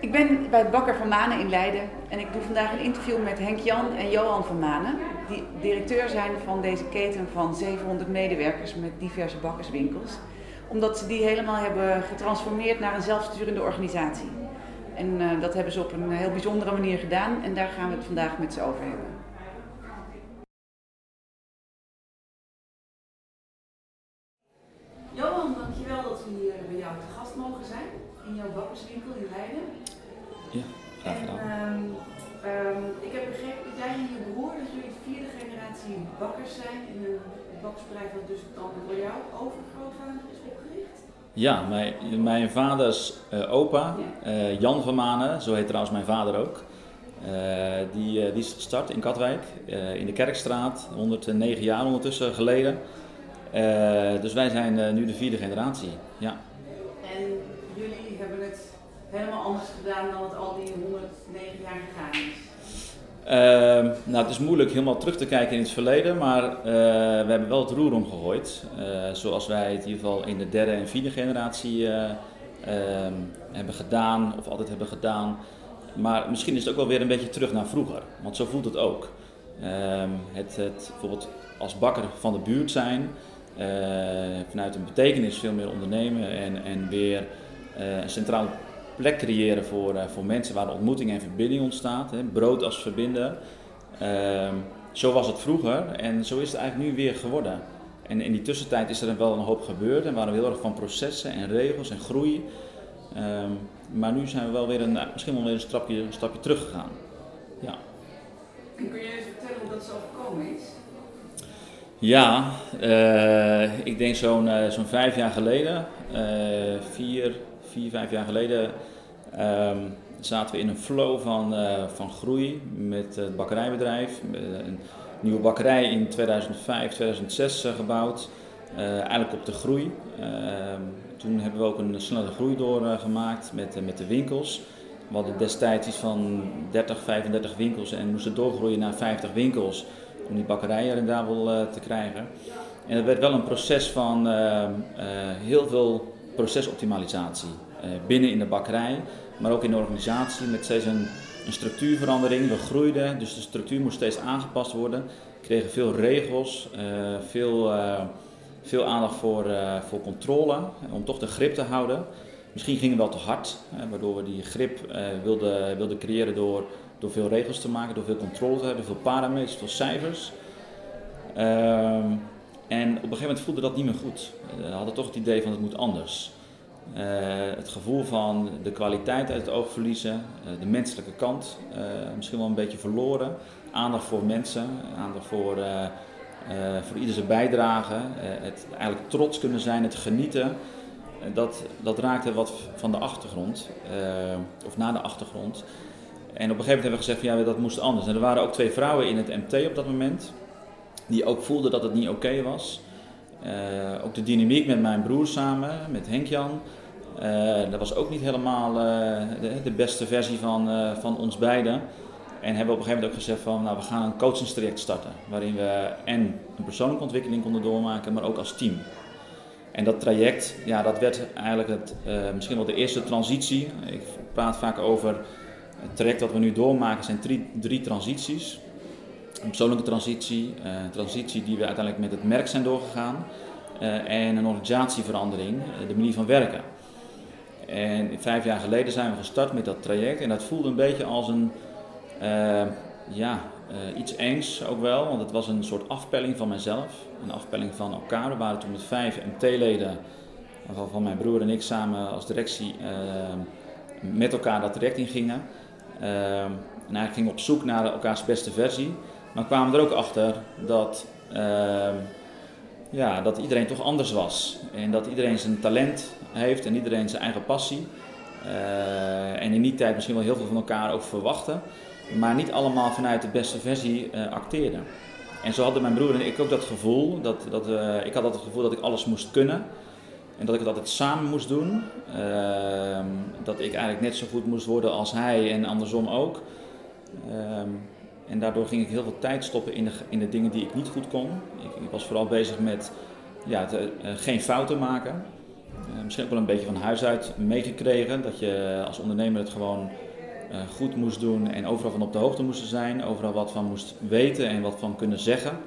Ik ben bij Bakker van Manen in Leiden en ik doe vandaag een interview met Henk Jan en Johan van Manen, die directeur zijn van deze keten van 700 medewerkers met diverse bakkerswinkels, omdat ze die helemaal hebben getransformeerd naar een zelfsturende organisatie. En uh, dat hebben ze op een heel bijzondere manier gedaan en daar gaan we het vandaag met ze over hebben. Generatie bakkers zijn in een bakkersbedrijf dat dus dan door jou overgrootvader is opgericht. Ja, mijn, mijn vaders uh, opa, uh, Jan van Manen, zo heet trouwens mijn vader ook. Uh, die, die is gestart in Katwijk, in de Kerkstraat, 109 jaar ondertussen geleden. dus wij zijn nu de vierde generatie. Ja. En jullie hebben het helemaal anders gedaan dan het al die 109 jaar gegaan is? Uh, nou, het is moeilijk helemaal terug te kijken in het verleden, maar uh, we hebben wel het roer omgegooid. Uh, zoals wij het in ieder geval in de derde en vierde generatie uh, hebben gedaan, of altijd hebben gedaan. Maar misschien is het ook wel weer een beetje terug naar vroeger, want zo voelt het ook. Ehm, het, het, bijvoorbeeld als bakker van de buurt zijn, vanuit een betekenis veel meer ondernemen en, en weer een centrale plek creëren voor, uh, voor mensen waar de ontmoeting en verbinding ontstaat. Hè, brood als verbinder. Uh, zo was het vroeger en zo is het eigenlijk nu weer geworden. En in die tussentijd is er wel een hoop gebeurd en waren we heel erg van processen en regels en groei. Uh, maar nu zijn we wel weer een, misschien wel weer een stapje, een stapje terug gegaan. Ja. En kun je eens vertellen hoe dat zo gekomen is? Ja, uh, ik denk zo'n uh, zo'n vijf jaar geleden, uh, vier, vier, vijf jaar geleden, um, zaten we in een flow van, van groei met het bakkerijbedrijf. Een nieuwe bakkerij in 2005, 2006 gebouwd, eigenlijk op de groei. Ehm, toen hebben we ook een snelle groei doorgemaakt met, met de winkels. We hadden destijds iets van 30, 35 winkels en moesten doorgroeien naar 50 winkels om die bakkerijen rendabel uh, te krijgen. En het werd wel een proces van uh, heel veel procesoptimalisatie binnen in de bakkerij, maar ook in de organisatie met steeds een, een, structuurverandering. We groeiden, dus de structuur moest steeds aangepast worden. We kregen veel regels, veel, veel aandacht voor, voor controle, om toch de grip te houden. Misschien gingen we wel te hard, waardoor we die grip wilden, wilden creëren door door veel regels te maken, door veel controle te hebben, veel parameters, veel cijfers. Um, en op een gegeven moment voelde dat niet meer goed. We hadden toch het idee van het moet anders. Uh, het gevoel van de kwaliteit uit het oog verliezen, uh, de menselijke kant uh, misschien wel een beetje verloren. Aandacht voor mensen, aandacht voor, voor ieder zijn bijdrage. het eigenlijk trots kunnen zijn, het genieten. dat, dat raakte wat van de achtergrond, of naar de achtergrond. En op een gegeven moment hebben we gezegd van ja, dat moest anders. En er waren ook twee vrouwen in het MT op dat moment, die ook voelden dat het niet oké was. Ook de dynamiek met mijn broer samen, met Henk-Jan, dat was ook niet helemaal uh, de, de, beste versie van, van ons beiden. En hebben op een gegeven moment ook gezegd van nou, we gaan een coachingstraject starten. Waarin we en een persoonlijke ontwikkeling konden doormaken, maar ook als team. En dat traject, ja, dat werd eigenlijk het, misschien wel de eerste transitie. Ik praat vaak over het traject dat we nu doormaken zijn drie, drie transities. Een persoonlijke transitie, een transitie die we uiteindelijk met het merk zijn doorgegaan. En een organisatieverandering, de manier van werken. En vijf jaar geleden zijn we gestart met dat traject en dat voelde een beetje als een, ja, iets engs ook wel, want het was een soort afpelling van mezelf, een afpelling van elkaar. We waren toen met vijf MT-leden, waarvan mijn broer en ik samen als directie met elkaar dat traject in gingen. En eigenlijk gingen op zoek naar elkaars beste versie. Maar kwamen er ook achter dat, ja, dat iedereen toch anders was. En dat iedereen zijn talent heeft en iedereen zijn eigen passie. Uh, en in die tijd misschien wel heel veel van elkaar ook verwachten. Maar niet allemaal vanuit de beste versie uh, acteerden. En zo hadden mijn broer en ik ook dat gevoel. Dat, dat, uh, ik had het gevoel dat ik alles moest kunnen. En dat ik het altijd samen moest doen. Uh, dat ik eigenlijk net zo goed moest worden als hij en andersom ook. En daardoor ging ik heel veel tijd stoppen in de, in de dingen die ik niet goed kon. Ik, was vooral bezig met ja, te, uh, geen fouten maken. Ehm, misschien ook wel een beetje van huis uit meegekregen. Dat je als ondernemer het gewoon goed moest doen en overal van op de hoogte moest zijn. Overal wat van moest weten en wat van kunnen zeggen.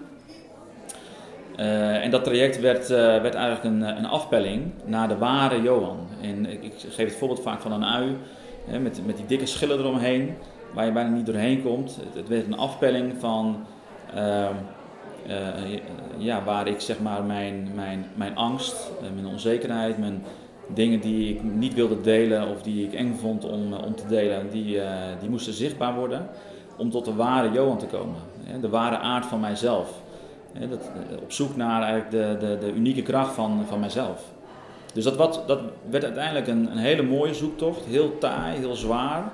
en dat traject werd, werd eigenlijk een, een afpelling naar de ware Johan. En ik, ik geef het voorbeeld vaak van een ui, hè, met, met die dikke schillen eromheen, waar je bijna niet doorheen komt. Het, werd een afpelling van ehm, uh, ja, waar ik zeg maar mijn, mijn, mijn angst, uh, mijn onzekerheid, mijn dingen die ik niet wilde delen of die ik eng vond om, om te delen, die, die moesten zichtbaar worden om tot de ware Johan te komen. De ware aard van mijzelf. Dat, op zoek naar eigenlijk de, de, de unieke kracht van, van mijzelf. Dus dat, wat, dat werd uiteindelijk een, een hele mooie zoektocht, heel taai, heel zwaar.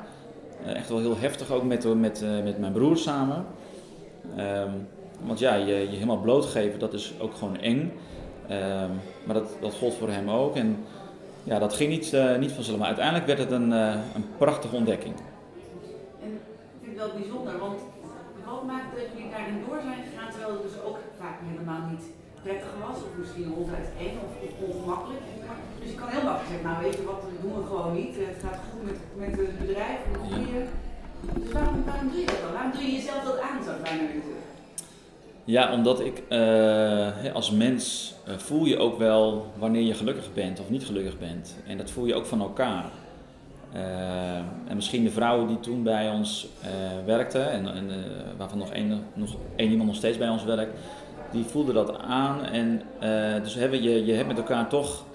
Echt wel heel heftig ook met, met, met mijn broer samen. Um, want ja, je, je helemaal blootgeven, dat is ook gewoon eng. Um, maar dat, dat gold voor hem ook. En ja, dat ging niet, uh, niet vanzelf. Maar uiteindelijk werd het een, een prachtige ontdekking. En ik vind het wel bijzonder, want wat maakt dat jullie daarin door zijn gegaan, terwijl het dus ook vaak helemaal niet prettig was, of misschien ronduit eng of, of ongemakkelijk. Dus je kan heel makkelijk zeggen, nou weet je wat, dat doen we gewoon niet. Het gaat goed met, met het bedrijf, met de ja. Dus waarom, waarom doe je dat dan? Waarom doe je jezelf dat aan, zou ik bijna willen ja, omdat ik uh, als mens uh, voel je ook wel wanneer je gelukkig bent of niet gelukkig bent. En dat voel je ook van elkaar. Uh, en misschien de vrouwen die toen bij ons werkten, en, en waarvan nog één, nog één iemand nog steeds bij ons werkt, die voelden dat aan. En dus hebben je, je hebt met elkaar toch,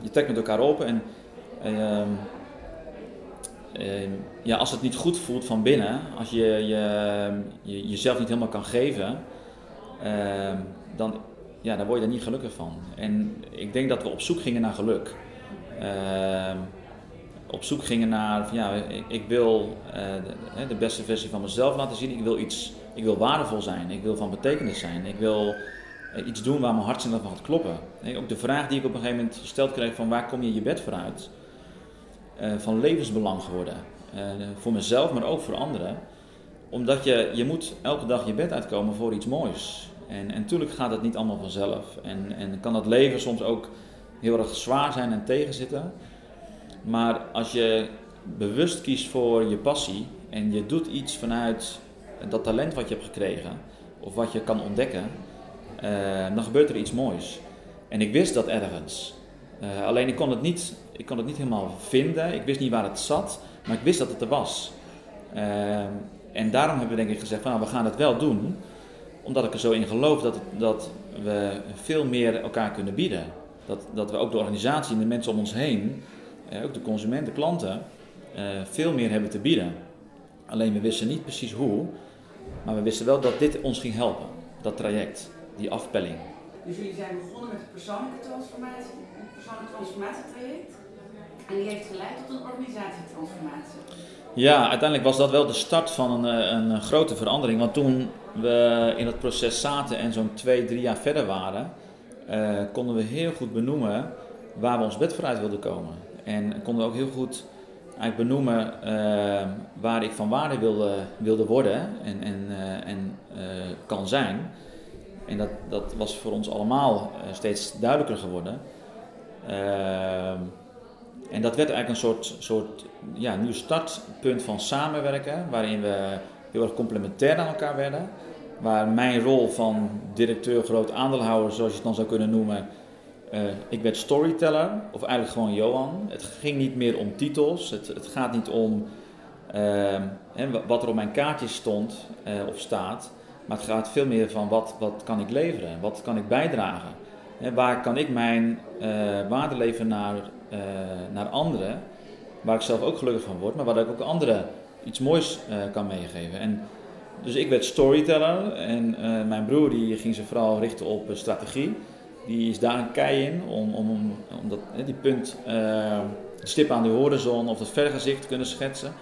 je trekt met elkaar op. En ehm, Ehm, ja, als het niet goed voelt van binnen, als je, je, je jezelf niet helemaal kan geven, dan, ja, dan word je er niet gelukkig van. En ik denk dat we op zoek gingen naar geluk. Op zoek gingen naar, ja, ik, wil uh, de, de, beste versie van mezelf laten zien. Ik wil, iets, ik wil waardevol zijn. Ik wil van betekenis zijn. Ik wil iets doen waar mijn hart van gaat kloppen. ook de vraag die ik op een gegeven moment gesteld kreeg van waar kom je je bed voor uit? Eh, van levensbelang geworden. Uh, voor mezelf, maar ook voor anderen. Omdat je, je moet elke dag je bed uitkomen voor iets moois. En, en natuurlijk gaat het niet allemaal vanzelf. En, en kan dat leven soms ook heel erg zwaar zijn en tegenzitten. Maar als je bewust kiest voor je passie en je doet iets vanuit dat talent wat je hebt gekregen, of wat je kan ontdekken, uh, dan gebeurt er iets moois. En ik wist dat ergens. Uh, alleen ik kon het niet ik kon het niet helemaal vinden. Ik wist niet waar het zat, maar ik wist dat het er was. Ehm, en daarom hebben we denk ik gezegd van nou, we gaan het wel doen. Omdat ik er zo in geloof dat, dat we veel meer elkaar kunnen bieden. Dat, dat we ook de organisatie en de mensen om ons heen, eh, ook de consumenten, klanten, eh, veel meer hebben te bieden. Alleen we wisten niet precies hoe, maar we wisten wel dat dit ons ging helpen. Dat traject, die afpelling. Dus jullie zijn begonnen met een persoonlijke transformatie, een persoonlijk transformatietraject? En die heeft geleid tot een organisatietransformatie. Ja, uiteindelijk was dat wel de start van een, eh, een grote verandering. Want toen we in het proces zaten en zo'n twee, drie jaar verder waren, uh, konden we heel goed benoemen waar we ons bed vooruit wilden komen. En konden we ook heel goed eigenlijk benoemen uh, waar ik van waarde wilde, wilde worden en, en, uh, en kan zijn. En dat, dat was voor ons allemaal steeds duidelijker geworden. Ehm, en dat werd eigenlijk een soort, soort ja, nieuw startpunt van samenwerken, waarin we heel erg complementair aan elkaar werden. Waar mijn rol van directeur, groot aandeelhouder, zoals je het dan zou kunnen noemen, uh, ik werd storyteller, of eigenlijk gewoon Johan. Het ging niet meer om titels, het, het gaat niet om uh, wat er op mijn kaartje stond uh, of staat, maar het gaat veel meer van wat, wat kan ik leveren, wat kan ik bijdragen. waar kan ik mijn waarde leveren naar uh, naar anderen, waar ik zelf ook gelukkig van word, maar waar ik ook anderen iets moois uh, kan meegeven. En, dus ik werd storyteller en uh, mijn broer die ging zich vooral richten op strategie. Die is daar een kei in om, om, om, dat, die punt, stip aan de horizon of dat vergezicht te kunnen schetsen.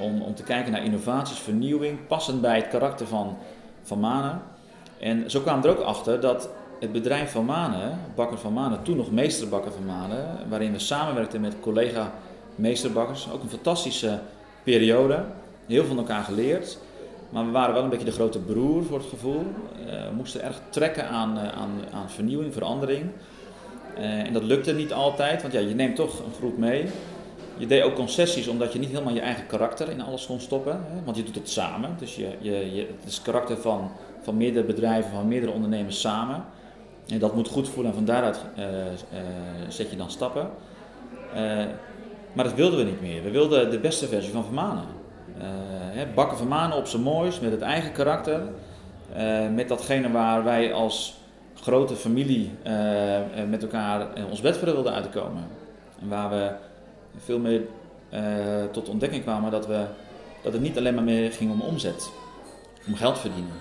Om, om te kijken naar innovaties, vernieuwing, passend bij het karakter van, van Mana. En zo kwamen er ook achter dat het bedrijf van Manen, Bakker van Manen, toen nog meesterbakker van Manen, waarin we samenwerkten met collega meesterbakkers. Ook een fantastische periode, heel veel van elkaar geleerd. Maar we waren wel een beetje de grote broer voor het gevoel. Uh, we moesten erg trekken aan, uh, aan, aan vernieuwing, verandering. en dat lukte niet altijd, want ja, je neemt toch een groep mee. Je deed ook concessies omdat je niet helemaal je eigen karakter in alles kon stoppen. Hè? Want je doet het samen. Dus je, je, je, het is karakter van, van meerdere bedrijven, van meerdere ondernemers samen. En dat moet goed voelen en van daaruit uh, uh, zet je dan stappen. Uh, maar dat wilden we niet meer. We wilden de beste versie van Vermanen. Hè, bakken Vermanen op zijn moois, met het eigen karakter. met datgene waar wij als grote familie met elkaar ons bed voor wilden uitkomen. En waar we veel meer uh, tot ontdekking kwamen dat, we, dat het niet alleen maar meer ging om omzet, om geld verdienen.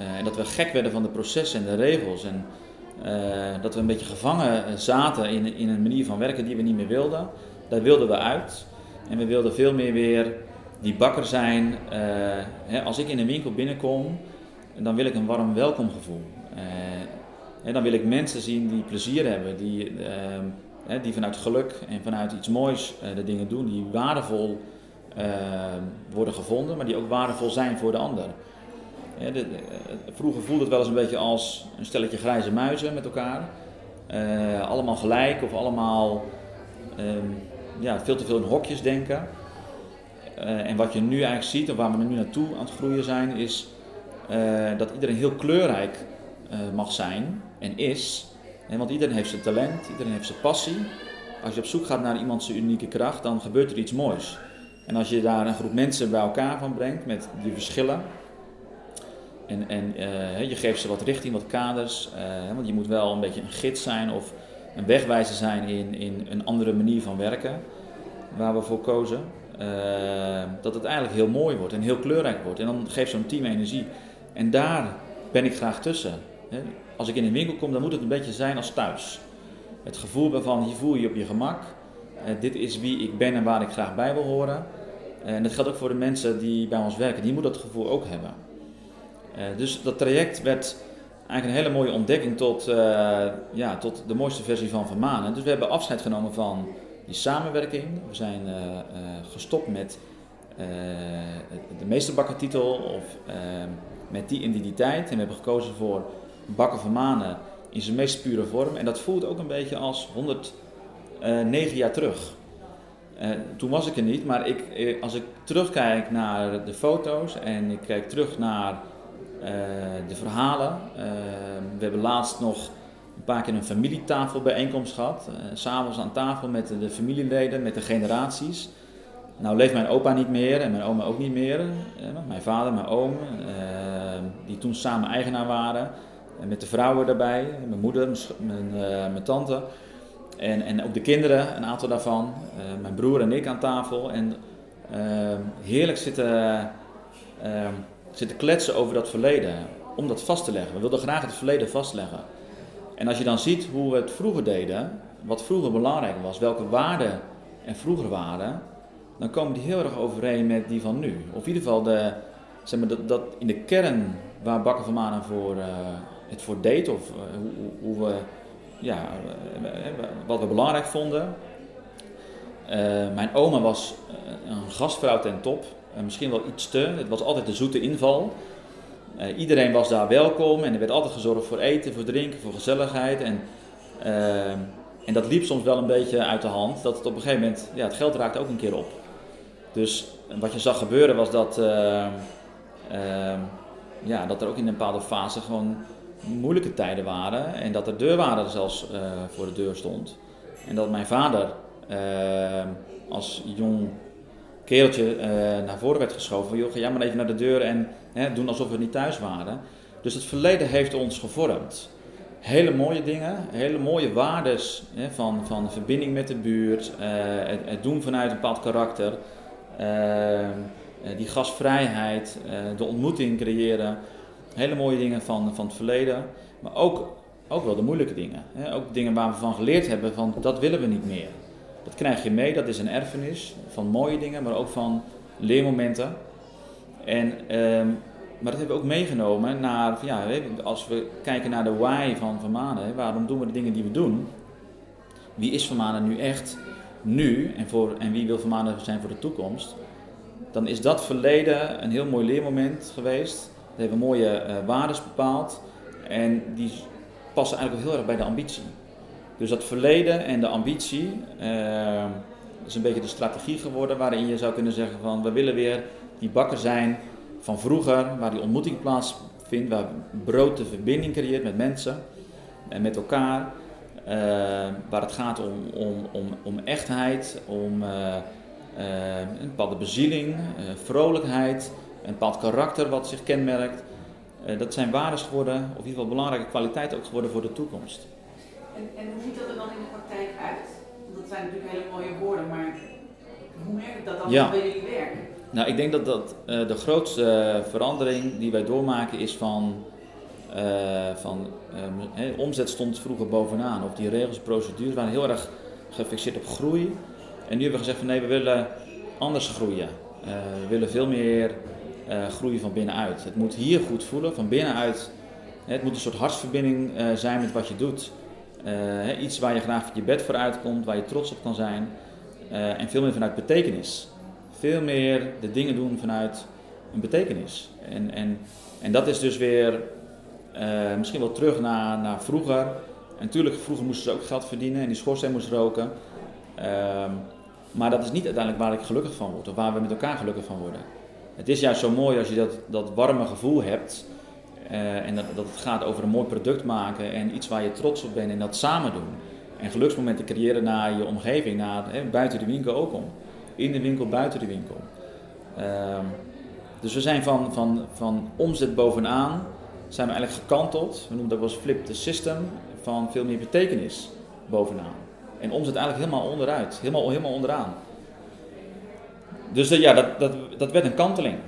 Uh, en dat we gek werden van de processen en de regels. En uh, dat we een beetje gevangen zaten in, in een manier van werken die we niet meer wilden. Daar wilden we uit. En we wilden veel meer weer die bakker zijn. Hè, als ik in een winkel binnenkom, dan wil ik een warm welkomgevoel. en dan wil ik mensen zien die plezier hebben, die ehm, die vanuit geluk en vanuit iets moois uh, de dingen doen, die waardevol uh, worden gevonden, maar die ook waardevol zijn voor de ander. De, de, vroeger voelde het wel eens een beetje als een stelletje grijze muizen met elkaar. Allemaal gelijk of allemaal um, ja, veel te veel in hokjes denken. en wat je nu eigenlijk ziet, en waar we nu naartoe aan het groeien zijn, is dat iedereen heel kleurrijk mag zijn en is want iedereen heeft zijn talent, iedereen heeft zijn passie. Als je op zoek gaat naar iemand zijn unieke kracht, dan gebeurt er iets moois. En als je daar een groep mensen bij elkaar van brengt met die verschillen. En, en uh, je geeft ze wat richting, wat kaders. Uh, want je moet wel een beetje een gids zijn of een wegwijzer zijn in, in een andere manier van werken. Waar we voor kozen. Uh, dat het eigenlijk heel mooi wordt en heel kleurrijk wordt. En dan geeft zo'n team energie. En daar ben ik graag tussen als ik in een winkel kom, dan moet het een beetje zijn als thuis. Het gevoel waarvan hier voel je je op je gemak. Uh, dit is wie ik ben en waar ik graag bij wil horen. Uh, en dat geldt ook voor de mensen die bij ons werken. Die moeten dat gevoel ook hebben. Uh, dus dat traject werd eigenlijk een hele mooie ontdekking tot, ja, tot de mooiste versie van Vermanen. Dus we hebben afscheid genomen van die samenwerking. We zijn gestopt met de meesterbakkertitel of met die identiteit. En we hebben gekozen voor Bakken van Manen in zijn meest pure vorm. En dat voelt ook een beetje als 109 jaar terug. Uh, toen was ik er niet, maar ik, eh, als ik terugkijk naar de foto's en ik kijk terug naar de verhalen. we hebben laatst nog een paar keer een familietafelbijeenkomst gehad. S'avonds aan tafel met de familieleden, met de generaties. Nou leeft mijn opa niet meer en mijn oma ook niet meer. mijn vader, mijn oom, die toen samen eigenaar waren. En met de vrouwen daarbij, mijn moeder, mijn, uh, mijn tante. En, en ook de kinderen, een aantal daarvan. Uh, mijn broer en ik aan tafel. En uh, heerlijk zitten, ehm, zitten kletsen over dat verleden. Om dat vast te leggen. We wilden graag het verleden vastleggen. En als je dan ziet hoe we het vroeger deden, wat vroeger belangrijk was, welke waarden er vroeger waren, dan komen die heel erg overeen met die van nu. Of in ieder geval de, zeg maar, dat, dat in de kern waar Bakker van Manen voor, uh, het voor deed of uh, hoe, hoe, we, ja, uh, wat we belangrijk vonden. mijn oma was een gastvrouw ten top, misschien wel iets te. Het was altijd de zoete inval. iedereen was daar welkom en er werd altijd gezorgd voor eten, voor drinken, voor gezelligheid. En, en dat liep soms wel een beetje uit de hand, dat het op een gegeven moment, ja, het geld raakte ook een keer op. Dus wat je zag gebeuren was dat, ja, dat er ook in een bepaalde fase gewoon moeilijke tijden waren en dat er deurwaarder zelfs uh, voor de deur stond. En dat mijn vader uh, als jong kereltje uh, naar voren werd geschoven van joh, ga jij maar even naar de deur en hè, doen alsof we niet thuis waren. Dus het verleden heeft ons gevormd. Hele mooie dingen, hele mooie waardes hè, van, van verbinding met de buurt, het, het, doen vanuit een bepaald karakter, die gastvrijheid, de ontmoeting creëren hele mooie dingen van, van het verleden, maar ook, ook wel de moeilijke dingen. Hè? Ook dingen waar we van geleerd hebben van dat willen we niet meer. Dat krijg je mee, dat is een erfenis van mooie dingen, maar ook van leermomenten. En, ehm, maar dat hebben we ook meegenomen naar, ja, als we kijken naar de why van Vermanen, waarom doen we de dingen die we doen? Wie is Vermanen nu echt nu en, voor, en wie wil Vermanen zijn voor de toekomst? Dan is dat verleden een heel mooi leermoment geweest we hebben mooie uh, waardes bepaald. En die passen eigenlijk ook heel erg bij de ambitie. Dus dat verleden en de ambitie uh, is een beetje de strategie geworden waarin je zou kunnen zeggen van we willen weer die bakker zijn van vroeger, waar die ontmoeting plaatsvindt, waar brood de verbinding creëert met mensen en met elkaar. Uh, waar het gaat om, om, om, om echtheid, om uh, een bepaalde bezieling, vrolijkheid, een bepaald karakter wat zich kenmerkt. dat zijn waarden geworden, of in ieder geval belangrijke kwaliteiten ook geworden voor de toekomst. En, en hoe ziet dat er dan in de praktijk uit? Dat zijn natuurlijk hele mooie woorden, maar hoe merk ik dat dan ja. bij jullie werk? Nou, ik denk dat, dat uh, de grootste verandering die wij doormaken is van, uh, van omzet stond vroeger bovenaan. Of die regels, procedures waren heel erg gefixeerd op groei. En nu hebben we gezegd van nee, we willen anders groeien. we willen veel meer groeien van binnenuit. Het moet hier goed voelen, van binnenuit. Het moet een soort hartsverbinding zijn met wat je doet. Uh, iets waar je graag van je bed voor uitkomt, waar je trots op kan zijn. En veel meer vanuit betekenis. Veel meer de dingen doen vanuit een betekenis. En, en, en dat is dus weer misschien wel terug naar, naar vroeger. En natuurlijk, vroeger moesten ze ook geld verdienen en die schoorsteen moest roken. Ehm, maar dat is niet uiteindelijk waar ik gelukkig van word, of waar we met elkaar gelukkig van worden. Het is juist zo mooi als je dat, dat warme gevoel hebt uh, en dat, dat het gaat over een mooi product maken en iets waar je trots op bent en dat samen doen. En geluksmomenten creëren naar je omgeving, naar, hè, buiten de winkel ook om. In de winkel, buiten de winkel. Uh, dus we zijn van, van, van omzet bovenaan, zijn we eigenlijk gekanteld. We noemen dat eens flip the system, van veel meer betekenis bovenaan. En omzet eigenlijk helemaal onderuit, helemaal, helemaal onderaan. Dus uh, ja, dat, dat, dat werd een kanteling.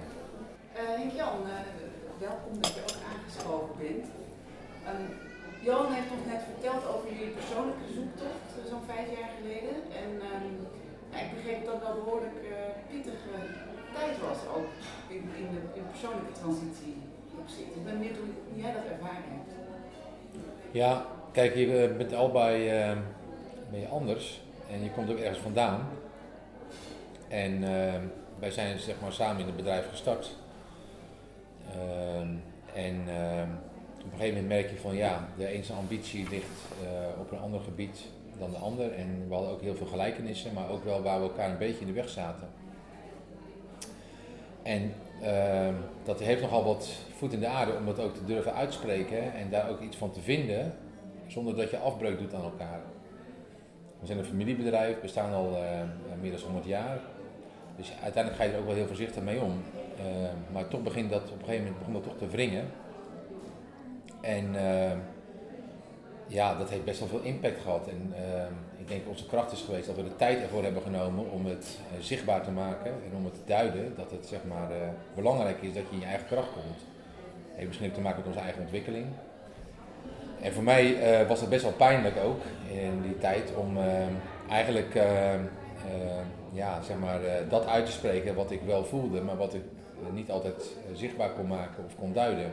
Johan heeft ons net verteld over jullie persoonlijke zoektocht, eh, zo'n vijf jaar geleden. En um, ik begreep dat dat wel behoorlijk uh, pittige tijd was ook in, in de in persoonlijke transitie opzicht. Ik ben benieuwd hoe, jij dat ervaren hebt. Ja, kijk, je bent allebei uh, ben je anders en je komt ook ergens vandaan. En uh, wij zijn zeg maar samen in het bedrijf gestart. Ehm, en ehm, op een gegeven moment merk je van ja, de ene ambitie ligt uh, op een ander gebied dan de ander. En we hadden ook heel veel gelijkenissen, maar ook wel waar we elkaar een beetje in de weg zaten. En dat heeft nogal wat voet in de aarde om dat ook te durven uitspreken en daar ook iets van te vinden, zonder dat je afbreuk doet aan elkaar. We zijn een familiebedrijf, bestaan al uh, meer dan 100 jaar. Dus uiteindelijk ga je er ook wel heel voorzichtig mee om. maar toch begint dat op een gegeven moment begon dat toch te wringen. En uh, ja, dat heeft best wel veel impact gehad. En uh, ik denk onze kracht is geweest dat we de tijd ervoor hebben genomen om het zichtbaar te maken en om het te duiden dat het zeg maar, belangrijk is dat je in je eigen kracht komt. Dat heeft misschien ook te maken met onze eigen ontwikkeling. En voor mij was het best wel pijnlijk ook in die tijd om eigenlijk ja, zeg maar, dat uit te spreken wat ik wel voelde, maar wat ik niet altijd zichtbaar kon maken of kon duiden.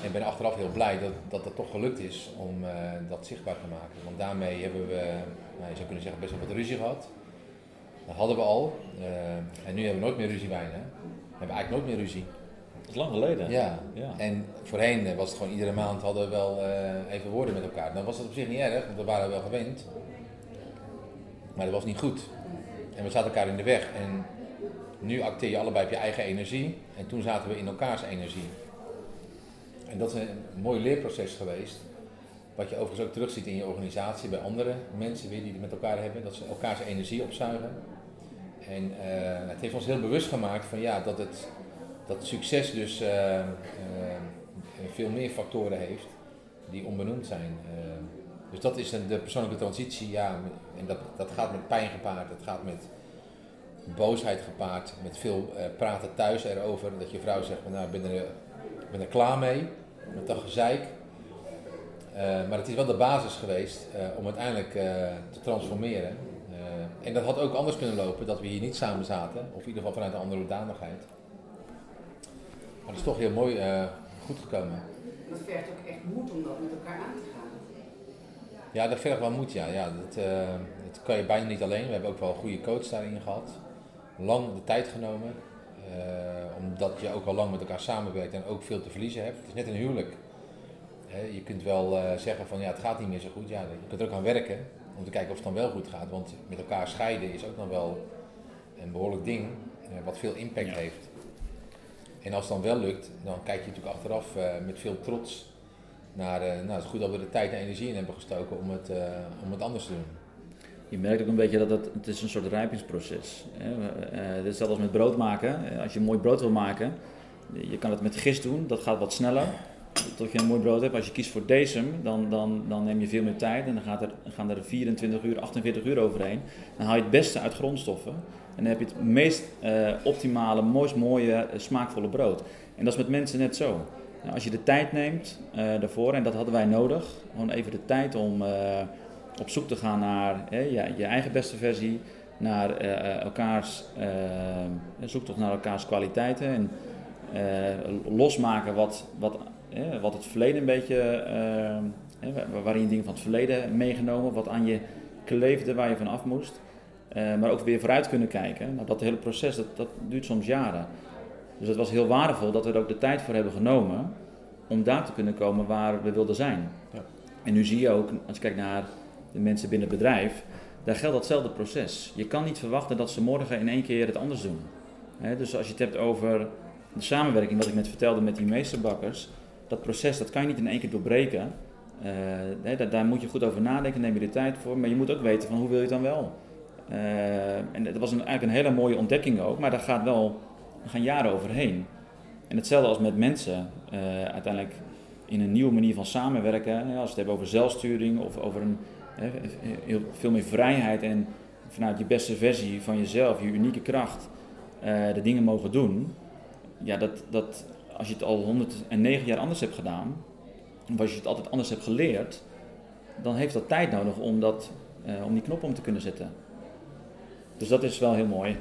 En ik ben achteraf heel blij dat, dat het toch gelukt is om uh, dat zichtbaar te maken. Want daarmee hebben we, nou, je zou kunnen zeggen, best wel wat ruzie gehad. Dat hadden we al. Uh, en nu hebben we nooit meer ruzie bijna. We hebben eigenlijk nooit meer ruzie. Dat is lang geleden. Ja. ja. En voorheen eh, was het gewoon iedere maand hadden we wel uh, even woorden met elkaar. Dan was dat op zich niet erg, want we waren wel gewend. Maar dat was niet goed. En we zaten elkaar in de weg. En nu acteer je allebei op je eigen energie. En toen zaten we in elkaars energie. En dat is een mooi leerproces geweest. Wat je overigens ook terugziet in je organisatie bij andere mensen weer die het met elkaar hebben. Dat ze elkaars energie opzuigen. En uh, het heeft ons heel bewust gemaakt van ja, dat, het, dat succes dus uh, uh, veel meer factoren heeft die onbenoemd zijn. Dus dat is de persoonlijke transitie. Ja, en dat, dat gaat met pijn gepaard. Dat gaat met boosheid gepaard. Met veel praten thuis erover. Dat je vrouw zegt, nou, ik ben er ben er klaar mee, met dat gezeik. Uh, maar het is wel de basis geweest uh, om uiteindelijk te transformeren. en dat had ook anders kunnen lopen, dat we hier niet samen zaten, of in ieder geval vanuit een andere hoedanigheid. Maar het is toch heel mooi goed gekomen. Dat vergt ook echt moed om dat met elkaar aan te gaan. Ja, dat vergt wel moed, ja. ja dat, dat kan je bijna niet alleen. We hebben ook wel een goede coach daarin gehad. Lang de tijd genomen. Uh, omdat je ook al lang met elkaar samenwerkt en ook veel te verliezen hebt. Het is net een huwelijk. Je kunt wel eh, zeggen van ja, het gaat niet meer zo goed. Ja, je kunt er ook aan werken om te kijken of het dan wel goed gaat. Want met elkaar scheiden is ook nog wel een behoorlijk ding eh, wat veel impact Ja. heeft. En als het dan wel lukt, dan kijk je natuurlijk achteraf eh, met veel trots naar, eh, nou het is goed dat we er tijd en energie in hebben gestoken om het, eh, om het anders te doen. Je merkt ook een beetje dat het, het is een soort rijpingsproces is. Hetzelfde als met brood maken. Eh, Als je mooi brood wil maken, je kan het met gist doen, dat gaat wat sneller. Tot je een mooi brood hebt. Als je kiest voor decem, dan, dan, dan neem je veel meer tijd en dan gaat er, gaan er 24 uur, 48 uur overheen. Dan haal je het beste uit grondstoffen en dan heb je het meest eh, optimale, mooist mooie, eh, smaakvolle brood. En dat is met mensen net zo. Nou, als je de tijd neemt eh, daarvoor, en dat hadden wij nodig, gewoon even de tijd om eh, op zoek te gaan naar hè, je, je eigen beste versie, naar eh, elkaars, zoektocht naar elkaars kwaliteiten en losmaken wat, wat, wat het verleden een beetje, wa- waarin je dingen van het verleden meegenomen, wat aan je kleefde waar je van af moest. Maar ook weer vooruit kunnen kijken. Nou, dat hele proces, dat, dat duurt soms jaren. Dus het was heel waardevol dat we er ook de tijd voor hebben genomen om daar te kunnen komen waar we wilden zijn. Ja. En nu zie je ook, als je kijkt naar de mensen binnen het bedrijf, daar geldt datzelfde proces. Je kan niet verwachten dat ze morgen in één keer het anders doen. Dus als je het hebt over de samenwerking, wat ik net vertelde met die meesterbakkers, dat proces dat kan je niet in één keer doorbreken. Eh, daar moet je goed over nadenken, neem je de tijd voor, maar je moet ook weten van hoe wil je het dan wel. Eh, en dat was een, eigenlijk een hele mooie ontdekking ook, maar daar gaat wel, daar gaan jaren overheen. En hetzelfde als met mensen, eh, uiteindelijk in een nieuwe manier van samenwerken. Als we het hebben over zelfsturing of over een, heel, veel meer vrijheid en vanuit je beste versie van jezelf, je unieke kracht, eh, de dingen mogen doen. Ja, dat, dat, als je het al 109 jaar anders hebt gedaan, of als je het altijd anders hebt geleerd, dan heeft dat tijd nodig om, dat, eh, om die knop om te kunnen zetten. Dus dat is wel heel mooi.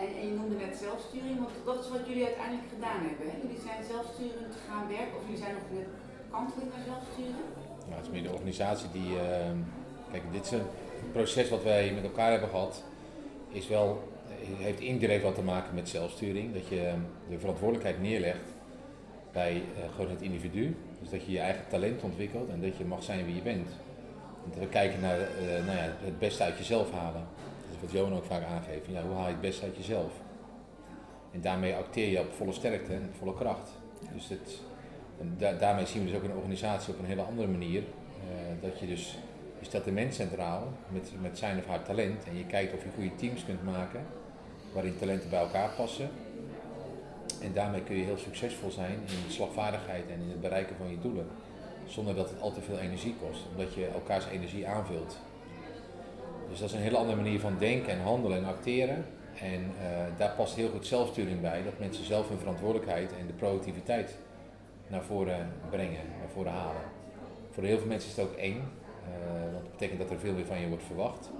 En, je noemde net zelfsturing, want dat is wat jullie uiteindelijk gedaan hebben. Jullie zijn zelfsturend gaan werken, of jullie zijn nog net kanteling naar zelfsturen. Nou, het is meer de organisatie die. ehm, kijk, dit is een proces wat wij met elkaar hebben gehad. Is wel, heeft indirect wat te maken met zelfsturing. Dat je ehm, de verantwoordelijkheid neerlegt bij eh, gewoon het individu. Dus dat je je eigen talent ontwikkelt en dat je mag zijn wie je bent. Want we kijken naar eh, nou ja, het beste uit jezelf halen. Wat Johan ook vaak aangeeft. Ja, hoe haal je het beste uit jezelf? En daarmee acteer je op volle sterkte en volle kracht. Dus het, en da- daarmee zien we dus ook een organisatie op een hele andere manier. eh, dat je dus, je stelt de mens centraal met, met zijn of haar talent. En je kijkt of je goede teams kunt maken waarin talenten bij elkaar passen. En daarmee kun je heel succesvol zijn in de slagvaardigheid en in het bereiken van je doelen. Zonder dat het al te veel energie kost, omdat je elkaars energie aanvult. Dus dat is een hele andere manier van denken en handelen en acteren. En eh, daar past heel goed zelfsturing bij, dat mensen zelf hun verantwoordelijkheid en de productiviteit naar voren brengen, naar voren halen. Voor heel veel mensen is het ook eng, eh, want dat betekent dat er veel meer van je wordt verwacht.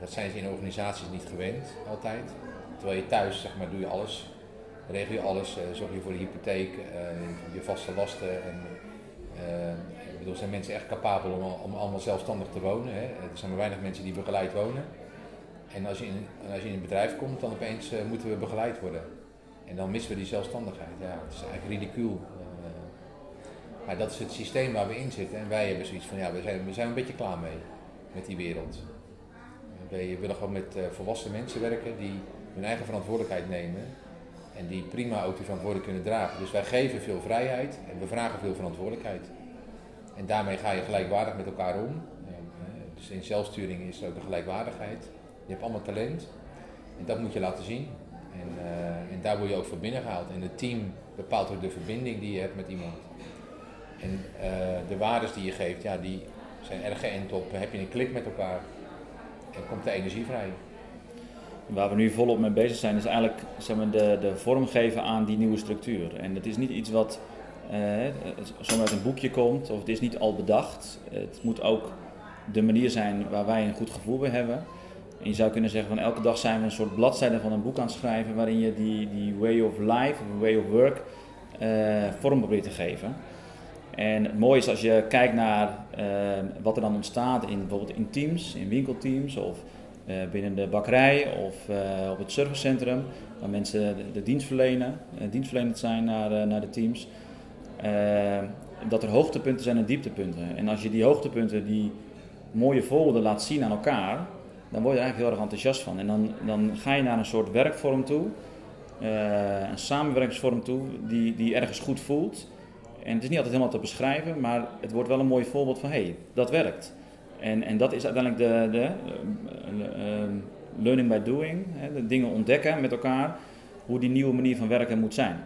Dat zijn ze in organisaties niet gewend, altijd. Terwijl je thuis, zeg maar, doe je alles. Regel je alles, eh, zorg je voor de hypotheek, je vaste lasten. En, bedoel, zijn mensen echt capabel om, om allemaal zelfstandig te wonen. Hè? Er zijn maar weinig mensen die begeleid wonen. En als je in, als je in een bedrijf komt, dan opeens eh, moeten we begeleid worden. En dan missen we die zelfstandigheid. Ja, het is eigenlijk ridicuul. Eh, maar dat is het systeem waar we in zitten. En wij hebben zoiets van, ja, we zijn, we zijn een beetje klaar mee met die wereld. Wij willen gewoon met eh, volwassen mensen werken die hun eigen verantwoordelijkheid nemen. En die prima ook die verantwoordelijkheid kunnen dragen. Dus wij geven veel vrijheid en we vragen veel verantwoordelijkheid. En daarmee ga je gelijkwaardig met elkaar om. Eh, Dus in zelfsturing is er ook een gelijkwaardigheid. Je hebt allemaal talent. En dat moet je laten zien. En, eh, en daar word je ook voor binnengehaald. En het team bepaalt ook de verbinding die je hebt met iemand. En eh, de waardes die je geeft, ja, die zijn erg geënt op. Heb je een klik met elkaar en komt de energie vrij. Waar we nu volop mee bezig zijn, is eigenlijk zeg maar, de, de vorm geven aan die nieuwe structuur. En het is niet iets wat eh, zomaar uit een boekje komt, of het is niet al bedacht. Het moet ook de manier zijn waar wij een goed gevoel bij hebben. En je zou kunnen zeggen van elke dag zijn we een soort bladzijde van een boek aan het schrijven waarin je die, die way of life of way of work eh, vorm probeert te geven. En het mooie is als je kijkt naar eh, wat er dan ontstaat in bijvoorbeeld in teams, in winkelteams of eh, binnen de bakkerij of eh, op het servicecentrum, waar mensen de, de dienst verlenen, eh, dienstverlenend zijn naar, eh, naar de teams. Eh, dat er hoogtepunten zijn en dieptepunten. En als je die hoogtepunten, die mooie voorbeelden laat zien aan elkaar, dan word je er eigenlijk heel erg enthousiast van. En dan, dan ga je naar een soort werkvorm toe, uh, een samenwerkingsvorm toe, die, die ergens goed voelt. En het is niet altijd helemaal te beschrijven, maar het wordt wel een mooi voorbeeld van hé, hey, dat werkt. En, en dat is uiteindelijk de, de uh, learning by doing, hè, de dingen ontdekken met elkaar, hoe die nieuwe manier van werken moet zijn.